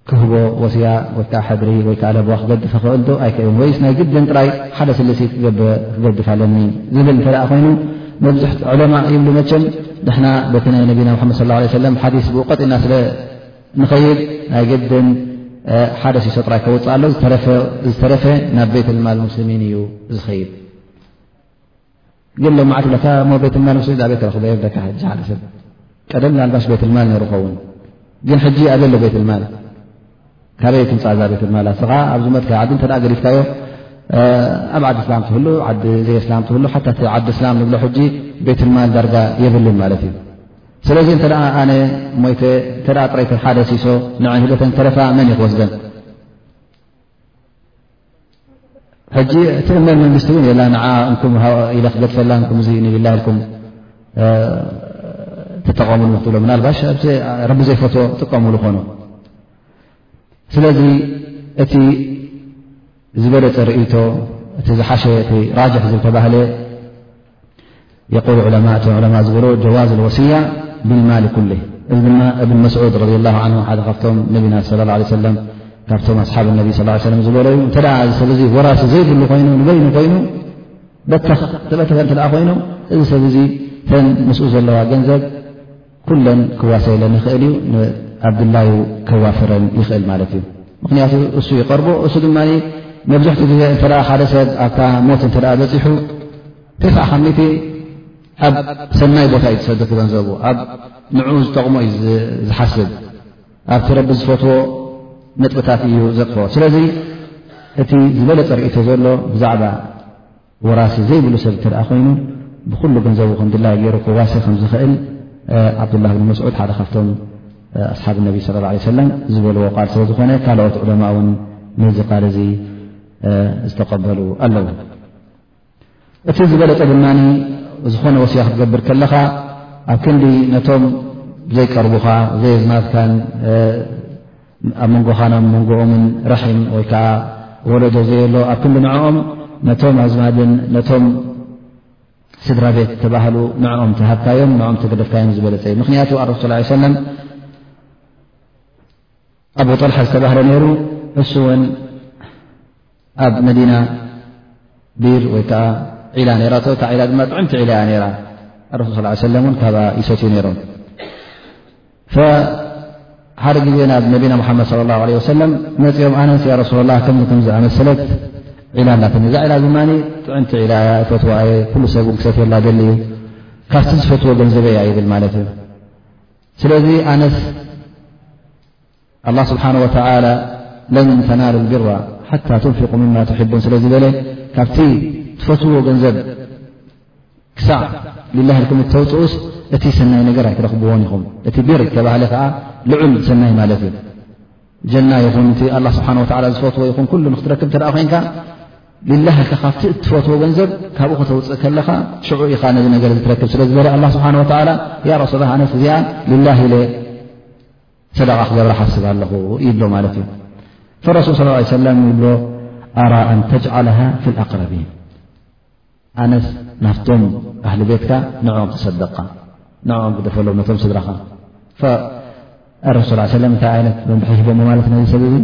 ክህቦ ወሲያ ጎታዕ ሕድሪ ወይ ከኣ ለበዋ ክገድፍ ይኽእል ዶ ኣይክእልን ወይስ ናይ ግድን ጥራይ ሓደ ስልሲት ክገድፍ ኣለኒ ዝብል እንተ ኮይኑ መብዝሕቲ ዕለማ ይብሉ መቸም ንሕና በቲ ናይ ነቢና መሓመድ ስ ለ ሰለም ሓዲስ ብኡቀጢና ስለ ንኸይድ ናይ ግድን ሓደ ሲሶ ጥራይ ከውፅእ ኣሎ ዝተረፈ ናብ ቤት ልማል ሙስልሚን እዩ ዝኸይድ ግን ሎማዓት ለካ እሞ ቤትልማል ምስ ዳቤት ተረክበ የብለካ ሕጂ ሓደ ሰብ ቀደም ናልባሽ ቤትልማል ነሩ ኸውን ግን ሕጂ ኣበሎ ቤትልማል ካበይ ትምፃእ እዛ ቤትልማል ኣስኻ ኣብ ዝመትካ ዓዲ እተ ገዲፍካዮ ኣብ ዓዲ እስላም ትህሉ ዓዲ ዘይእስላም ትህሉ ሓታ እቲ ዓዲ እስላም ንብሎ ሕጂ ቤትልማል ዳርጋ የብልን ማለት እዩ ስለዚ እንተ ኣነ ሞይተ እተ ጥረይተ ሓደ ሲሶ ንዕን ህበተን ተረፋ መን ዩ ክወስደን ሕጂ ትእመን መንግስቲ እውን የላ ንዓ እንኩም ኢለ ክገድፈላ እንኩም እዙ ንብላ ኢልኩም ትጠቐሙሉ ክትብሎ ምናልባሽ ረቢ ዘይፈትዎ ጥቀሙሉ ኾኑ ስለዚ እቲ ዝበለፀ ርእቶ እቲ ዝሓሸ እቲ ራጅሕ ዝተባህለ የቁል ዑለማ እቲ ዑለማ ዝበሎ ጀዋዝ ወስያ ብልማሊ ኩሌ እዚ ድማ እብን መስዑድ ረ ላ ሓደ ካብቶም ነቢና ስለ ላ ሰለም ካብቶም ኣስሓብ ነቢ ስ ሰለም ዝበሎ እዩ እንተ እዚ ሰብ ዚ ወራሲ ዘይብሉ ኮይኑ ንበይኑ ኮይኑ በተኽ ተበተፈ እተ ኮይኑ እዚ ሰብ እዚ ተን ምስኡ ዘለዋ ገንዘብ ኩለን ክዋሰየለን ይኽእል እዩ ንኣብድላዩ ከዋፍረን ይኽእል ማለት እዩ ምክንያቱ እሱ ይቀርቦ እሱ ድማ መብዝሕቲ ግዜ እተ ሓደ ሰብ ኣብታ ሞት እተ በፂሑ ተ ካብ ሚቲ ኣብ ሰናይ ቦታ እዩ ዝሰድቲ ገንዘቡ ኣብ ንዑ ዝጠቕሞ እዩ ዝሓስብ ኣብቲ ረቢ ዝፈትዎ ነጥብታት እዩ ዘጥፍኦ ስለዚ እቲ ዝበለፀ ርእቶ ዘሎ ብዛዕባ ወራሲ ዘይብሉ ሰብ እተደኣ ኮይኑ ብኩሉ ገንዘቡ ከምድላዩ ገይሩ ክዋሲ ከም ዝኽእል ዓብዱላህ ብን መስዑድ ሓደ ካብቶም ኣስሓብ ነቢ ስለ ላ ሰለም ዝበልዎ ቃል ስለ ዝኾነ ካልኦት ዑለማ እውን ነዚ ቃል እዚ ዝተቐበሉ ኣለዉ እቲ ዝበለጠ ድማ ዝኾነ ወስያ ክትገብር ከለኻ ኣብ ክንዲ ነቶም ዘይቀርቡኻ ዘየዝማትካን ኣብ መንጎኻን ኣብ መንጎኦምን ራሒም ወይ ከዓ ወለዶ ዘየሎ ኣብ ክንዲ ንዕኦም ነቶም ኣዝማድን ነቶም ስድራ ቤት ተባህሉ ንዕኦም ተሃብካዮም ንኦም ተገደፍካዮም ዝበለፀ እዩ ምክንያቱ ኣረሱ ስ ሰለም ኣቡ ጠልሓ ዝተባህለ ነይሩ እሱ እውን ኣብ መዲና ቢር ወይ ከዓ ዒላ ነራ እታ ዒላ ድማ ጥዕምቲ ዒላ እያ ነራ ኣረሱ ስ ሰለ እውን ካብኣ ይሰትዩ ነይሮም ሓደ ግዜ ናብ ነቢና ሓመድ صለ ላ ለ ወሰለም መፅኦም ኣነንስ ያ ረሱላ ላ ከም ከምዝኣመሰለት ዒላ ናትኒ እዛ ዒላ ድማ ጥዕምቲ ዒላ እያ እፈትዋ እየ ኩሉ ሰብ ን ክሰትየላ ደሊ እዩ ካብቲ ዝፈትዎ ገንዘበ እያ ይብል ማለት እዩ ስለዚ ኣነስ ኣላ ስብሓን ወተላ ለን ተናሉ ቢራ ሓታ ትንፍቁ ምማ ትሕቡን ስለ ዝበለ ካብቲ ትፈትውዎ ገንዘብ ክሳዕ ሊላ ኢልኩም እተውፅኡስ እቲ ሰናይ ነገር ኣይትረኽብዎን ኢኹም እቲ ቢር ዝተባህለ ከዓ ልዑል ሰናይ ማለት እዩ ጀና ይኹን እቲ ኣላ ስብሓን ወላ ዝፈትዎ ይኹን ኩሉ ንክትረክብ እተደኣ ኮይንካ ሊላ ኢልካ ካብቲ እትፈትዎ ገንዘብ ካብኡ ከተውፅእ ከለኻ ሽዑ ኢኻ ነዚ ነገር ዝትረክብ ስለ ዝበለ ኣላ ስብሓን ወላ ያ ረሱላ ኣነስ እዚኣ ሊላ ኢለ ሰደቓ ክገብራ ሓስብ ኣለኹ ይብሎ ማለት እዩ ፈረሱል ስ ለ ሰለም ይብሎ ኣራ ኣን ተጅዓልሃ ፊ ኣቅረቢን ኣነስ ናፍቶም ኣህሊ ቤትካ ንዕኦም ተሰደቕካ ንኦም ግደፈሎም ነቶም ስድራኻ ረሱ ሰለ እንታይ ዓይነት መምርሒ ሂቦሞ ማለት ነዚ ሰብ ዙ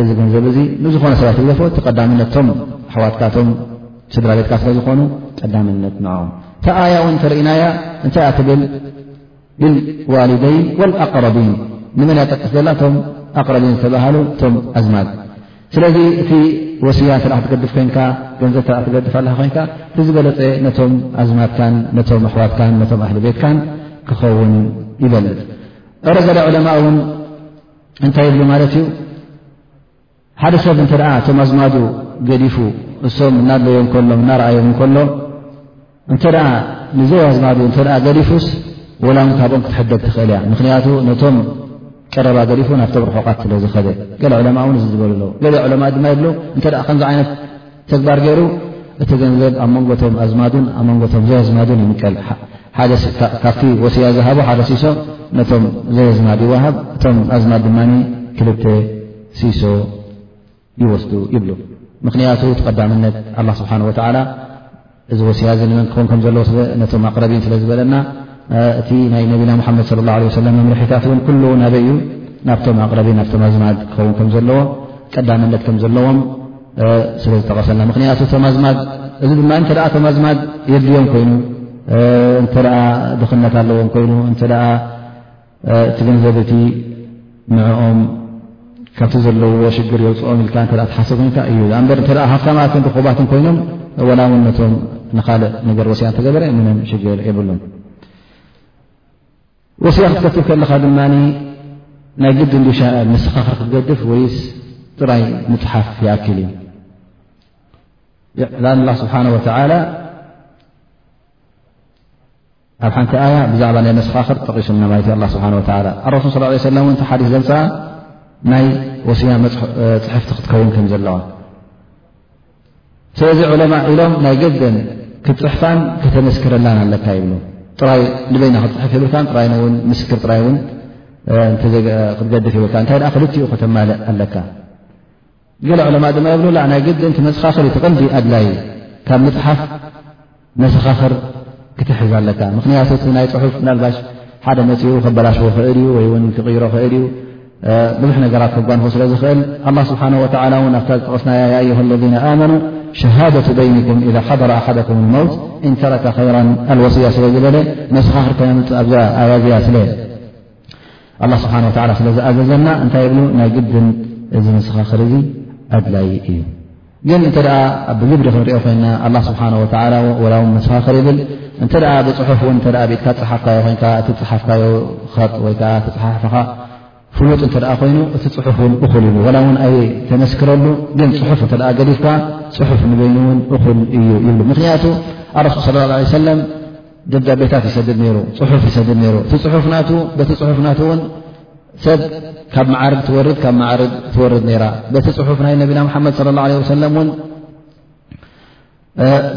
እዚ ገንዘብ እዙ ንዝኾነ ሰባት ግደፎ እቲ ቀዳምነትቶም ኣሕዋትካቶም ስድራ ቤትካ ስለ ዝኾኑ ቀዳምነት ንኦም ተኣያ እውን ተርእናያ እንታይ ኣትብል ብልዋልደይን ወልኣቅረቢን ንመን እያ ጠቅስ ዘላ እቶም ኣቅረቢን ዝተባሃሉ እቶም ኣዝማድ ስለዚ እቲ ወስያ ስለ ትገድፍ ኮንካ ገንዘብ ተ ትገድፍ ኣለካ ኮንካ እቲ ዝበለፀ ነቶም ኣዝማድካን ነቶም ኣሕዋትካን ነቶም ኣህሊ ቤትካን ክኸውን ይበልፅ እረ ዘለ ዕለማ እውን እንታይ ይብሉ ማለት እዩ ሓደ ሰብ እንተ እቶም ኣዝማዱ ገዲፉ እሶም እናድለዮ ከሎ እናርኣዮም ከሎ እንተ ንዘይ ኣዝማዱ እተ ገዲፉስ ወላ ውን ካብኦም ክትሕደግ ትኽእል እያ ምኽንያቱ ነቶም ቀረባ ገዲፉ ናብቶም ርሑቓት ስለ ዝኸደ ገለ ዕለማ እውን እዚ ዝበሉ ኣለዉ ገለ ዕለማ ድማ ይብሉ እንተ ከምዚ ዓይነት ተግባር ገይሩ እቲ ገንዘብ ኣብ መንጎቶም ኣዝማዱን ኣብ መንጎቶም ዘይኣዝማዱን ይምቀል ካብቲ ወስያ ዝሃቦ ሓደ ሲሶ ነቶም ዘይኣዝማድ ይወሃብ እቶም ኣዝማድ ድማ ክልተ ሲሶ ይወስዱ ይብሉ ምክንያቱ እቲ ቀዳምነት ኣላ ስብሓን ወተዓላ እዚ ወስያ እዚ ንመን ክኸውን ከም ዘለዎ ነቶም ኣቅረቢን ስለ ዝበለና እቲ ናይ ነቢና ሙሓመድ ለ ላ ሰለም መምርሒታት እውን ኩሉ ናበይ እዩ ናብቶም ኣቅረቢ ናብቶም ኣዝማድ ክኸውን ከም ዘለዎ ቀዳምነት ከም ዘለዎም ስለ ዝጠቐሰልና ምክንያቱ ቶም ኣዝማድ እዚ ድማ እንተ ቶም ኣዝማድ የድልዮም ኮይኑ እንተ ድኽነት ኣለዎም ኮይኑ እተ እቲ ገንዘብ እቲ ንዕኦም ካብቲ ዘለውዎ ሽግር የውፅኦም ኢልካ እተ ትሓሰብ ኮይንካ እዩ በር እተ ሃፍታማትን ርኩባትን ኮይኖም ወላውነቶም ንካልእ ነገር ወስያ እተገበረ ምንም ሽግር የብሉን ወስያ ክትከትብ ከለካ ድማ ናይ ግዲ ንሻ ንስኻኸ ክትገድፍ ወይስ ጥራይ ምፅሓፍ ይኣክል እዩ ላ ስብሓ ወላ ኣብ ሓንቲ ኣያ ብዛዕባ ናይ መሰኻኽር ጠቒሱልና ማለት ዩ ኣ ስብሓ ወ ኣረሱል ስ ለ ሰለም ን ሓዲስ ዘምፅ ናይ ወስያ ፅሕፍቲ ክትከውን ከም ዘለዋ ስለዚ ዑለማ ኢሎም ናይ ገደን ክትፅሕፋን ከተመስክረላን ኣለካ ይብሉ ጥራይ ንበይና ክትፅሕፍ ይብልካን ጥራይ ውን ምስክር ጥራይ ውን ክትገድፍ ይብልካ እንታይ ክልትኡ ከተማልእ ኣለካ ገለ ዕለማ ድማ የብሉ ላ ናይ ግድን ቲ መሰኻኽር ዩ ትቐንዲ ኣድላይ ካብ ምፅሓፍ መሰኻኽር ክትሕዝ ኣለካ ምኽንያቱ እቲ ናይ ፅሑፍ ናልባሽ ሓደ መፅኡ ከበላሽዎ ክእል እዩ ወይ ውን ክቕይሮ ክእል እዩ ብዙሕ ነገራት ከጓንፎ ስለ ዝኽእል ኣላ ስብሓን ወተላ ውን ኣብታ ዝጠቐስና ኣየሃ ለና ኣመኑ ሸሃደቱ በይኒኩም ኢዛ ሓደረ ኣሓደኩም መውት እንተረካ ኸይራን ኣልወስያ ስለ ዝበለ መሰኻኽር ከነምፅእ ኣብዛ ኣያ እዚኣ ስለ ኣላ ስብሓን ወተላ ስለ ዝኣዘዘና እንታይ ይብሉ ናይ ግድን እዚ መሰኻኽር እዙ ኣድላይ እዩ ግን እንተ ኣ ብግብሪ ክንሪኦ ኮይና ኣላ ስብሓን ወተላ ወላ ውን መሰኻኽር ይብል እንተ ብፅሑፍ እውን እተ ቤትካ ፀሓፍካዮ ኮይንካ እቲ ፀሓፍካዮ ጥ ወይ ከዓ ተፅሓሕፍኻ ፍሉጥ እንተ ኮይኑ እቲ ፅሑፍ እውን እኹል እዩ ወላ እውን ኣይ ተመስክረሉ ግን ፅሑፍ እተ ገዲፍካ ፅሑፍ ንበይኑ እውን እኹል እዩ ይብሉ ምክንያቱ ኣረሱል ስለ ላ ሰለም ደብዳቤታት ይሰድድ ነይሩ ፅሑፍ ይሰድድ ነይሩ እቲ ፅሑፍ ና በቲ ፅሑፍ ናት እውን ሰብ ካብ መዓርግ ትወርድ ካብ መዓርግ ትወርድ ነይራ በቲ ፅሑፍ ናይ ነቢና ሓመድ ለ ላ ለ ሰለም እውን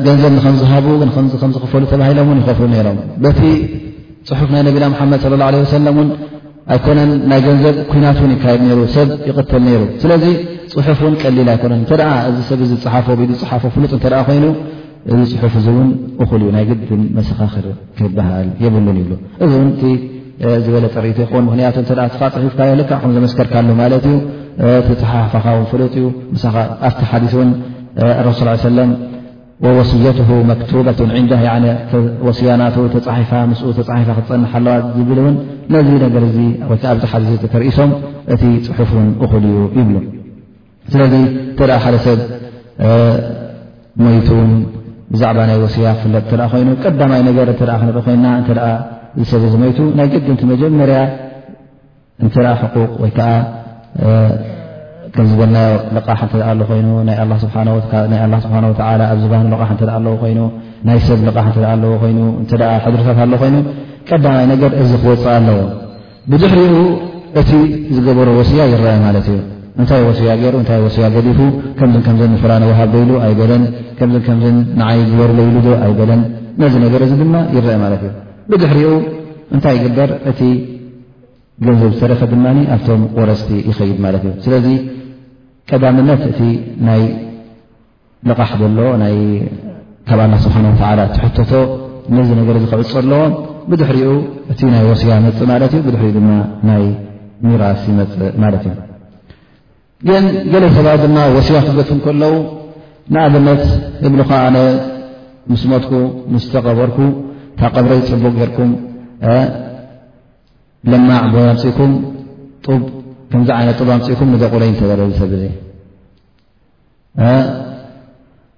ገንዘብ ንከምዝሃቡ ከምዝክፈሉ ተባሂሎም ን ይኸፍሉ ነይሮም በቲ ፅሑፍ ናይ ነቢና ሓመድ ለ ለ ሰለም ን ኣይኮነን ናይ ገንዘብ ኩናት ውን ይካየድ ነይሩ ሰብ ይቕተል ነይሩ ስለዚ ፅሑፍ ውን ቀሊል ኣይኮነን እተ እዚ ሰብ ዚ ዝፅሓፎ ብ ዝፅሓፎ ፍሉጥ እተ ኮይኑ እዚ ፅሑፍ እዚ እውን እኹል እዩ ናይ ግድን መሰኻኽር ክበሃል የብሉን ይብሉ እዚ እውን እቲ ዝበለ ጥሪኢቶ ይኸውን ምክንያቱ እተ ትኻ ፅሒፍካዮ ልካ ከም ዘመስከርካሉ ማለት እዩ እቲ ፅሓሕፋኻ ውን ፍሉጥ እዩ ምሳኻ ኣብቲ ሓዲስ እውን ረሱ ሰለም ወወስየትሁ መክቱበቱን ዕንደህ ወስያ ናቱ ተፃሒፋ ምስኡ ተፃሒፋ ክትፀንሕ ኣለዋ ዝብል እውን ነዚ ነገር እዚ ወይከዓ ኣብዚ ሓዚ ተተርእሶም እቲ ፅሑፍ እውን እኹል እዩ ይብሉ ስለዚ እተ ሓደ ሰብ ሞይቱ ውን ብዛዕባ ናይ ወስያ ክፍለጥ እተ ኮይኑ ቀዳማይ ነገር እተ ክንርኢ ኮይና እተ እዚ ሰብ እዚ ሞይቱ ናይ ግድንቲ መጀመርያ እንተ ሕቁቕ ወይ ከዓ ከም ዝበልናዮ ልቓሕ እተ ኣሎ ኮይኑ ናይ ኣ ስብሓን ወተላ ኣብ ዝባህኑ ልቓሕ እተ ኣለዎ ኮይኑ ናይ ሰብ ልቓሕ እተ ኣለዎ ኮይኑ እተ ሕድርታት ኣሎ ኮይኑ ቀዳማይ ነገር እዚ ክወፅእ ኣለዎ ብድሕሪኡ እቲ ዝገበሮ ወስያ ይረአ ማለት እዩ እንታይ ወስያ ገይሩ እንታይ ወስያ ገዲፉ ከምዚ ከምዘን ፍራ ንውሃብ ዶኢሉ ኣይበለን ከምዚ ከምዘን ንዓይ ዝበሩ ዶኢሉ ዶ ኣይበለን ነዚ ነገር እዚ ድማ ይረአ ማለት እዩ ብድሕሪኡ እንታይ ይግበር እቲ ገንዘብ ዝተረፈ ድማ ኣብቶም ወረስቲ ይኸይድ ማለት እዩ ስለዚ ቀዳምነት እቲ ናይ ልቓሕ ዘሎ ናይ ካብ ኣላ ስብሓን ወተላ ትሕተቶ ነዚ ነገር እዚ ክዕፆ ኣለዎ ብድሕሪኡ እቲ ናይ ወስያ መፅእ ማለት እዩ ብድሕሪኡ ድማ ናይ ሚራስ ይመፅእ ማለት እዩ ግን ገለ ሰባት ድማ ወስያ ክገት ከለዉ ንኣብነት እብልኻ ኣነ ምስ ሞትኩ ምስ ተቐበርኩ እታ ቀብረይ ፅቡቕ ጌርኩም ለማዕ ቦይ ኣምፅእኩም ጡብ ከምዚ ዓይነት ጡብ ኣምፅእኩም ንደቑለይ እንተበለ ዝሰብ እዙ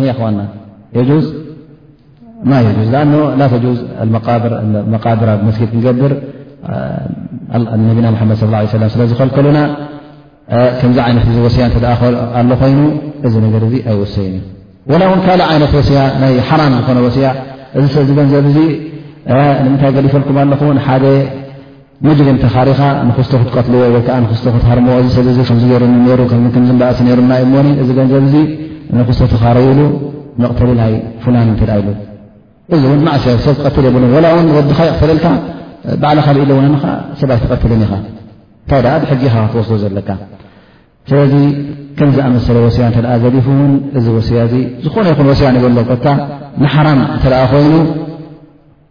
ይ ዋና የዝ ማ የዝ ኣ ላ ተዝ መቃብር ኣብ መስጊድ ክንገብር ነቢና ሓመድ ስ ለ ስለ ዝኸልከሉና ከምዚ ዓይነት እዚ ወስያ እተ ኣሎ ኮይኑ እዚ ነገር እዚ ኣይወሰይን እዩ ወላ እውን ካልእ ዓይነት ወስያ ናይ ሓራም ዝኾነ ወስያ እዚ ሰ ዚ ገንዘብ እዚ ንምንታይ ገዲፈልኩም ኣለኹን ሓደ ሙጅሪም ተኻሪኻ ንክስቶ ክትቀትልዎ ወይ ከዓ ንክስቶ ክትሃርምዎ እዚ ሰብ እዚ ከምዚ ገይሩኒ ነይሩ ከምዚ ከምዚ እምበኣስ ነይሩና እዩ እሞኒ እዚ ገንዘብ እዚ ንክስቶ ተኻረይሉ መቕተሊ ናይ ፉላን እንተ ኢሉ እዚ እውን ማእስያ ሰብ ክቀትል የብሉን ወላ እውን ወድኻ ይቕተለልካ ባዕልኻ ብኢ ለ ውንኻ ሰብ ኣይትቐትልን ኢኻ እንታይ ደኣ ብሕጂ ኢኻ ክትወስዶ ዘለካ ስለዚ ከም ዝኣመሰለ ወስያ እተ ገዲፉ እውን እዚ ወስያ እዚ ዝኾነ ይኹን ወስያ ንበሎ ኮታ ንሓራም እተ ኮይኑ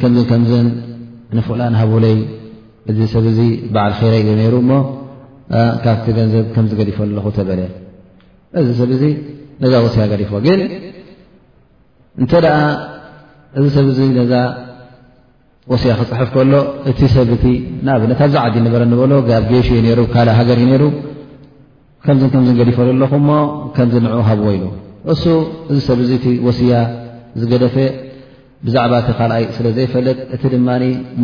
ከምዚ ከምዘን ንፍላን ሃቡለይ እዚ ሰብ እዚ በዓል ኸረ እዩ ነይሩ እሞ ካብቲ ገንዘብ ከም ዝገዲፈ ኣለኹ ተበለ እዚ ሰብ እዚ ነዛ ወስያ ገዲፎ ግን እንተ ደኣ እዚ ሰብ እዚ ነዛ ወስያ ክፅሕፍ ከሎ እቲ ሰብ እቲ ንኣብነት ኣብዛ ዓዲ ነበረ ንበሎ ብ ጌሽ እዩ ሩ ካልእ ሃገር እዩ ነይሩ ከምዚ ከምዚ ገዲፈሉ ኣለኹ እሞ ከምዚ ንዑ ሃብዎ ኢሉ እሱ እዚ ሰብ እዚ እቲ ወስያ ዝገደፈ ብዛዕባ እቲ ካልኣይ ስለ ዘይፈለጥ እቲ ድማ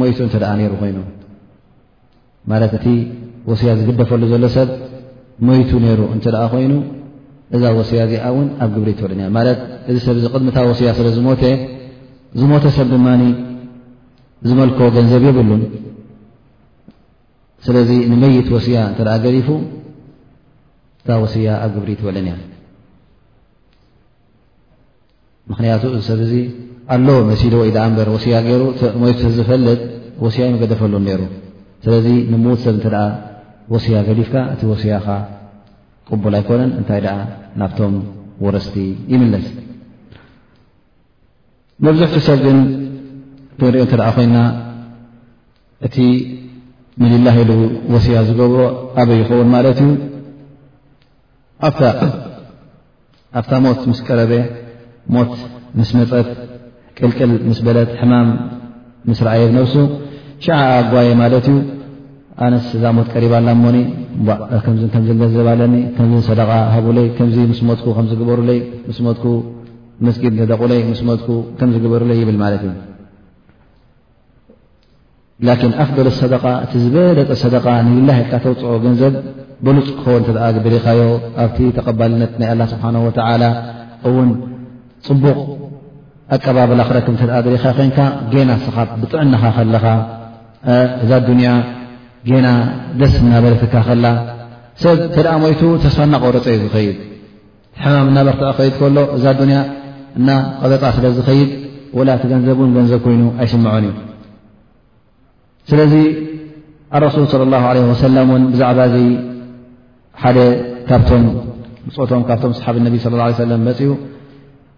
ሞይቱ እንተ ደኣ ነይሩ ኮይኑ ማለት እቲ ወስያ ዝግደፈሉ ዘሎ ሰብ ሞይቱ ነይሩ እንተ ደኣ ኮይኑ እዛ ወስያ እዚኣ እውን ኣብ ግብሪ ትወልን እያ ማለት እዚ ሰብ እዚ ቅድሚታ ወስያ ስለ ዝሞተ ዝሞተ ሰብ ድማ ዝመልኮ ገንዘብ የብሉን ስለዚ ንመይት ወስያ እንተ ገዲፉ እታ ወስያ ኣብ ግብሪ ትውዕልን እያ ምክንያቱ እዚ ሰብ እዚ ኣሎ መሲሉ ወይ ዳኣ እበር ወስያ ገይሩ ሞይት ዝፈልጥ ወስያ ይመገደፈሉ ነይሩ ስለዚ ንምዉት ሰብ እንተ ወስያ ገዲፍካ እቲ ወስያኻ ቅቡል ኣይኮነን እንታይ ደኣ ናብቶም ወረስቲ ይምለስ መብዝሕቱ ሰብ ግን ክንሪኦ እንተ ኮይና እቲ ንሊላህ ኢሉ ወስያ ዝገብሮ ኣበይ ይኸውን ማለት እዩ ኣብታ ሞት ምስ ቀረበ ሞት ምስ መፀት ቅልቅል ምስ በለት ሕማም ምስ ረኣየ ነብሱ ሸዓ ኣጓየ ማለት እዩ ኣነስ እዛ ሞት ቀሪባ ኣላ ሞኒ ከምዚ ገንዘብ ኣለኒ ከምዚ ሰደቃ ሃቡለይ ከምዚ ምስ ሞትኩ ከምዝግበሩለይ ምስ ሞትኩ መስጊድ ንደቑለይ ምስ መፅኩ ከምዚ ግበርለይ ይብል ማለት እዩ ላኪን ኣፍደል ሰደቃ እቲ ዝበለጠ ሰደቃ ንልላ ኢልካ ተውፅኦ ገንዘብ በሉፅ ክኸውን እተ ግብሪኻዮ ኣብቲ ተቐባልነት ናይ ኣላ ስብሓን ወተላ እውን ፅቡቕ ኣቀባብላ ክረክብ እተ ድሪኻ ኮንካ ጌና ስኻ ብጥዕናኻ ከለኻ እዛ ኣዱንያ ጌና ደስ እናበለትካ ከላ ሰብ እተ ሞይቱ ተስፋ እናቆረፀ እዩ ዝኸይድ ሕማም እናበርትዐ ክኸይድ ከሎ እዛ ዱንያ እና ቐበጣ ስለ ዝኸይድ ወላ እቲ ገንዘብ እውን ገንዘብ ኮይኑ ኣይስምዖን እዩ ስለዚ ኣረሱል صለ ላሁ ለ ወሰላም እውን ብዛዕባ እዚ ሓደ ካብቶም ብፆቶም ካብቶም ሰሓብ ነቢ ስለ ላ ሰለም መፅኡ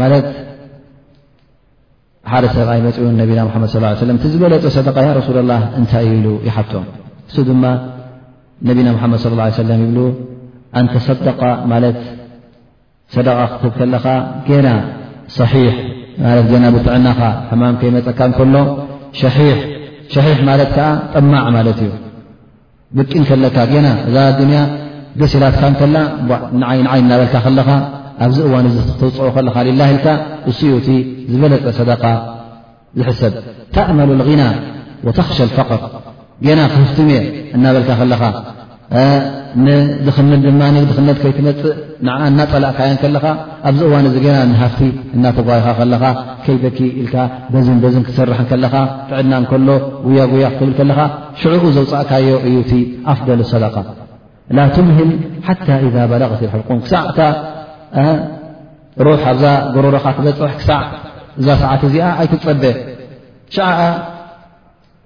ማለት ሓደ ሰብኣይ መፅኡ ነቢና ሓመድ ስ ሰለ እቲ ዝበለፀ ሰደቃ ያ ረሱላ ላ እንታይ ኢሉ ይሓቶም እሱ ድማ ነቢና ሓመድ ስ ሰለ ይብሉ ኣንተ ሰደቃ ማለት ሰደቃ ክትብ ከለኻ ገና ሰሒሕ ማለት ገና ብጥዕናኻ ሕማም ከይመፀካ ከሎ ሸሒሕ ማለት ከዓ ጠማዕ ማለት እዩ ብቂ እንከለካ ገና እዛ ኣዱንያ ደስ ኢላትካ እንከላ ንዓይ ንዓይ እናበልካ ከለኻ ኣብዚ እዋን እዚ ተውፅኦ ከለካ ሊላ ኢልካ እሱዩ እቲ ዝበለፀ ሰደቃ ዝሕሰብ ተእመሉ ልغና ወተኽሸ ልፈቅር ገና ክህፍትም እየ እናበልካ ከለኻ ንድኽምት ድማ ድኽነት ከይትመፅእ ንዓ እናፀላእካየን ከለኻ ኣብዚ እዋን እዚ ገና ንሃፍቲ እናተጓይኻ ከለኻ ከይበኪ ኢልካ በዝን በዝን ክትሰርሕ ከለኻ ጥዕና እንከሎ ጉያ ጉያ ክትብል ከለኻ ሽዑኡ ዘውፃእካዮ እዩ እቲ ኣፍደል ሰደቃ ላ ትምህል ሓታ ኢዛ በለغት ሕልቁም ክሳዕ እታ ሩሕ ኣብዛ ጎረሮኻ ትበፅሕ ክሳዕ እዛ ሰዓት እዚኣ ኣይትፀበ ሸዓ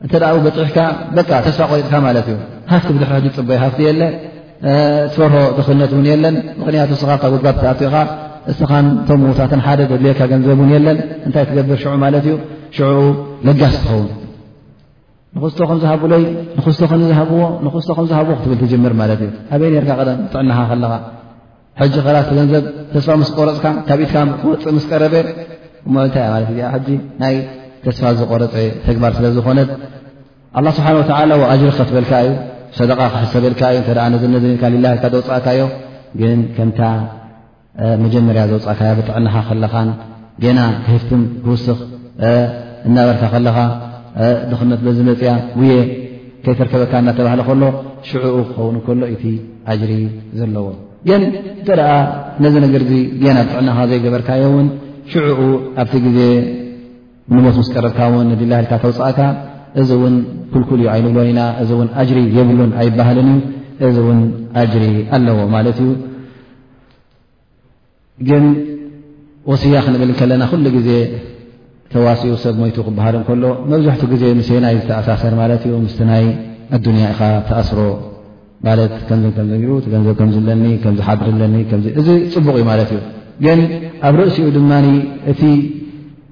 እንተ በፅሕካ በቃ ተስፋ ቆሪፅካ ማለት እዩ ሃፍቲ ብድሕሪ ሕጂ ፅበይ ሃፍቲ የለ ትፈርሆ ድኽነት እውን የለን ምኽንያቱ እስኻ ካብ ጉድጓብ ተኣትኻ እስኻን እቶም ምዉታትን ሓደ ዘድልየካ ገንዘብ እውን የለን እንታይ ትገብር ሽዑ ማለት እዩ ሽዑ ለጋስ ትኸውን ንክስቶ ከም ዝሃብለይ ንክስቶ ከም ዝሃብዎ ንክስቶ ከም ዝሃብዎ ክትብል ትጅምር ማለት እዩ ኣበይ ነርካ ቀደም ጥዕናኻ ከለኻ ሕጂ ከላስ ገንዘብ ተስፋ ምስ ቆረፅካ ካብ ኢትካ ክወፅእ ምስ ቀረበ እሞ እንታይ ማለት እዚኣ ሕጂ ናይ ተስፋ ዝቆረፀ ተግባር ስለ ዝኾነት ኣላ ስብሓን ወተላ ኣጅሪ ከትበልካ እዩ ሰደቃ ክሕሰበልካ እዩ እተ ነዝነዘ ኢልካ ሊላ ኢልካ ዘውፅእካዮ ግን ከምታ መጀመርያ ዘውፃእካያ ብጥዕናኻ ከለኻን ገና ክህፍትም ክውስኽ እናበልካ ከለኻ ድኽነት በዚ መፅያ ጉየ ከይተርከበካ እናተባህለ ከሎ ሽዕኡ ክኸውን ከሎ እቲ ኣጅሪ ዘለዎ ግን እንተ ደኣ ነዚ ነገር ዚ ገና ብጥዕናኻ ዘይገበርካዮ እውን ሽዕኡ ኣብቲ ግዜ ንሞት ምስ ቀረብካ እውን ንድላ ህልካ ተውፃእካ እዚ እውን ኩልኩል እዩ ኣይንብሎን ኢና እዚ እውን ኣጅሪ የብሉን ኣይበሃልን እዩ እዚ እውን ኣጅሪ ኣለዎ ማለት እዩ ግን ወስያ ክንብል ከለና ኩሉ ግዜ ተዋሲኡ ሰብ ሞይቱ ክበሃል ከሎ መብዝሕቱ ግዜ ምስ ናይ ዝተኣሳሰር ማለት እዩ ምስ ናይ ኣዱንያ ኢኻ ተኣስሮ ማለት ከምዘ ከም ሩ ገንዘብ ከምዝለኒ ከምዝሓድር ለኒ እዚ ፅቡቕ እዩ ማለት እዩ ግን ኣብ ርእሲኡ ድማ እቲ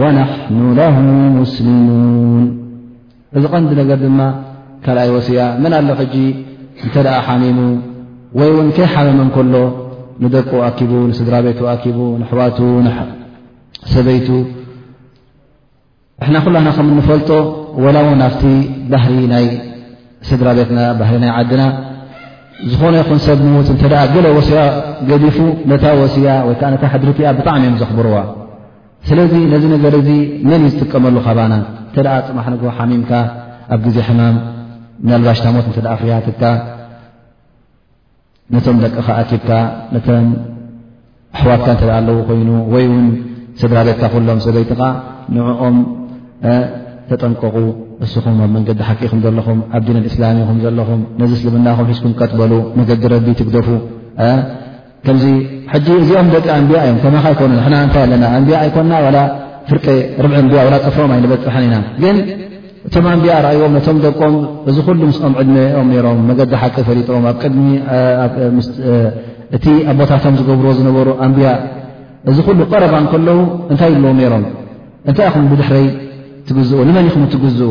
ወናሕኑ ለሁ ሙስሊሙን እዚ ቐንዲ ነገር ድማ ካልኣይ ወስያ መን ኣሎ ሕጂ እንተ ደኣ ሓሚሙ ወይ እውን ከይሓመመ ከሎ ንደቁ ኣኪቡ ንስድራ ቤቱ ኣኪቡ ንሕዋቱ ሰበይቱ ንሕና ኩላና ከም እንፈልጦ ወላ እውን ኣብቲ ባህሪ ናይ ስድራ ቤትና ባህሪ ናይ ዓድና ዝኾነ ይኹን ሰብ ምዉት እንተ ገለ ወስያ ገዲፉ ነታ ወስያ ወይከዓ ነታ ሕድሪቲኣ ብጣዕሚ እዮም ዘኽብርዋ ስለዚ ነዚ ነገር እዚ መን እዩ ዝጥቀመሉ ካባና እንተ ፅባሕ ንግ ሓሚምካ ኣብ ግዜ ሕማም ምናልባሽ ታሞት እተ ፍርያትካ ነቶም ደቅኻ ኣኪብካ ነቶም ኣሕዋትካ እተ ኣለዉ ኮይኑ ወይ እውን ስድራ ቤትካ ኩሎም ሰበይትኻ ንዕኦም ተጠንቀቑ እስኹም ኣብ መንገዲ ሓቂ ኹም ዘለኹም ኣብ ዲን እስላም ኹም ዘለኹም ነዚ እስልምናኹም ሒዝኩም ቀጥበሉ መገዲ ረቢ ትግደፉ ከምዚ ሕጂ እዚኦም ደቂ ኣንቢያ እዮም ከማኻ ይኮኑ ንሕና እንታይ ኣለና ኣንቢያ ኣይኮና ዋላ ፍርቂ ርብዒ ኣንቢያ ዋላ ፅፍሮም ኣይንበፅሐን ኢና ግን እቶም ኣንቢያ ኣርኣይዎም ነቶም ደቆም እዚ ኩሉ ምስኦም ዕድመኦም ነይሮም መገዲ ሓቂ ፈሊጦም ኣብ ቅድሚ እቲ ኣቦታቶም ዝገብርዎ ዝነበሩ ኣንቢያ እዚ ኩሉ ቀረባ እንከለዉ እንታይ ይብልዎም ነይሮም እንታይ ኢኹም ብድሕረይ ትግዝኡ ንመን ኢኹም እትግዝኡ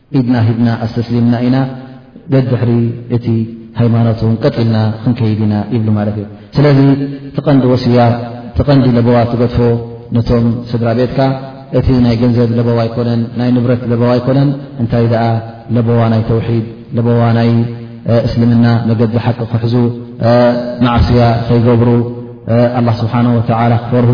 ኢድና ሂብና ኣስተስሊምና ኢና ደድሕሪ እቲ ሃይማኖት እውን ቀጢልና ክንከይድ ኢና ይብሉ ማለት እዩ ስለዚ ትቐንዲ ወስያ ትቐንዲ ለበዋ ትገድፎ ነቶም ስድራ ቤትካ እቲ ናይ ገንዘብ ለበዋ ኣይኮነን ናይ ንብረት ለበዋ ኣይኮነን እንታይ ደኣ ለበዋ ናይ ተውሒድ ለበዋ ናይ እስልምና መገዲ ሓቂ ክሕዙ ማዕስያ ከይገብሩ ኣላ ስብሓን ወተላ ክፈርሁ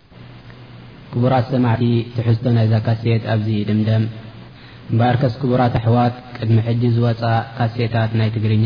ክቡራት ሰማዕቲ ትሕዝቶ ናይዛ ካሴት ኣብዚ ይድምደም። እምበኣርከስ ክቡራት ኣሕዋት ቅድሚ ሕጂ ዝወጻ ካሴታት ናይ ትግርኛ፣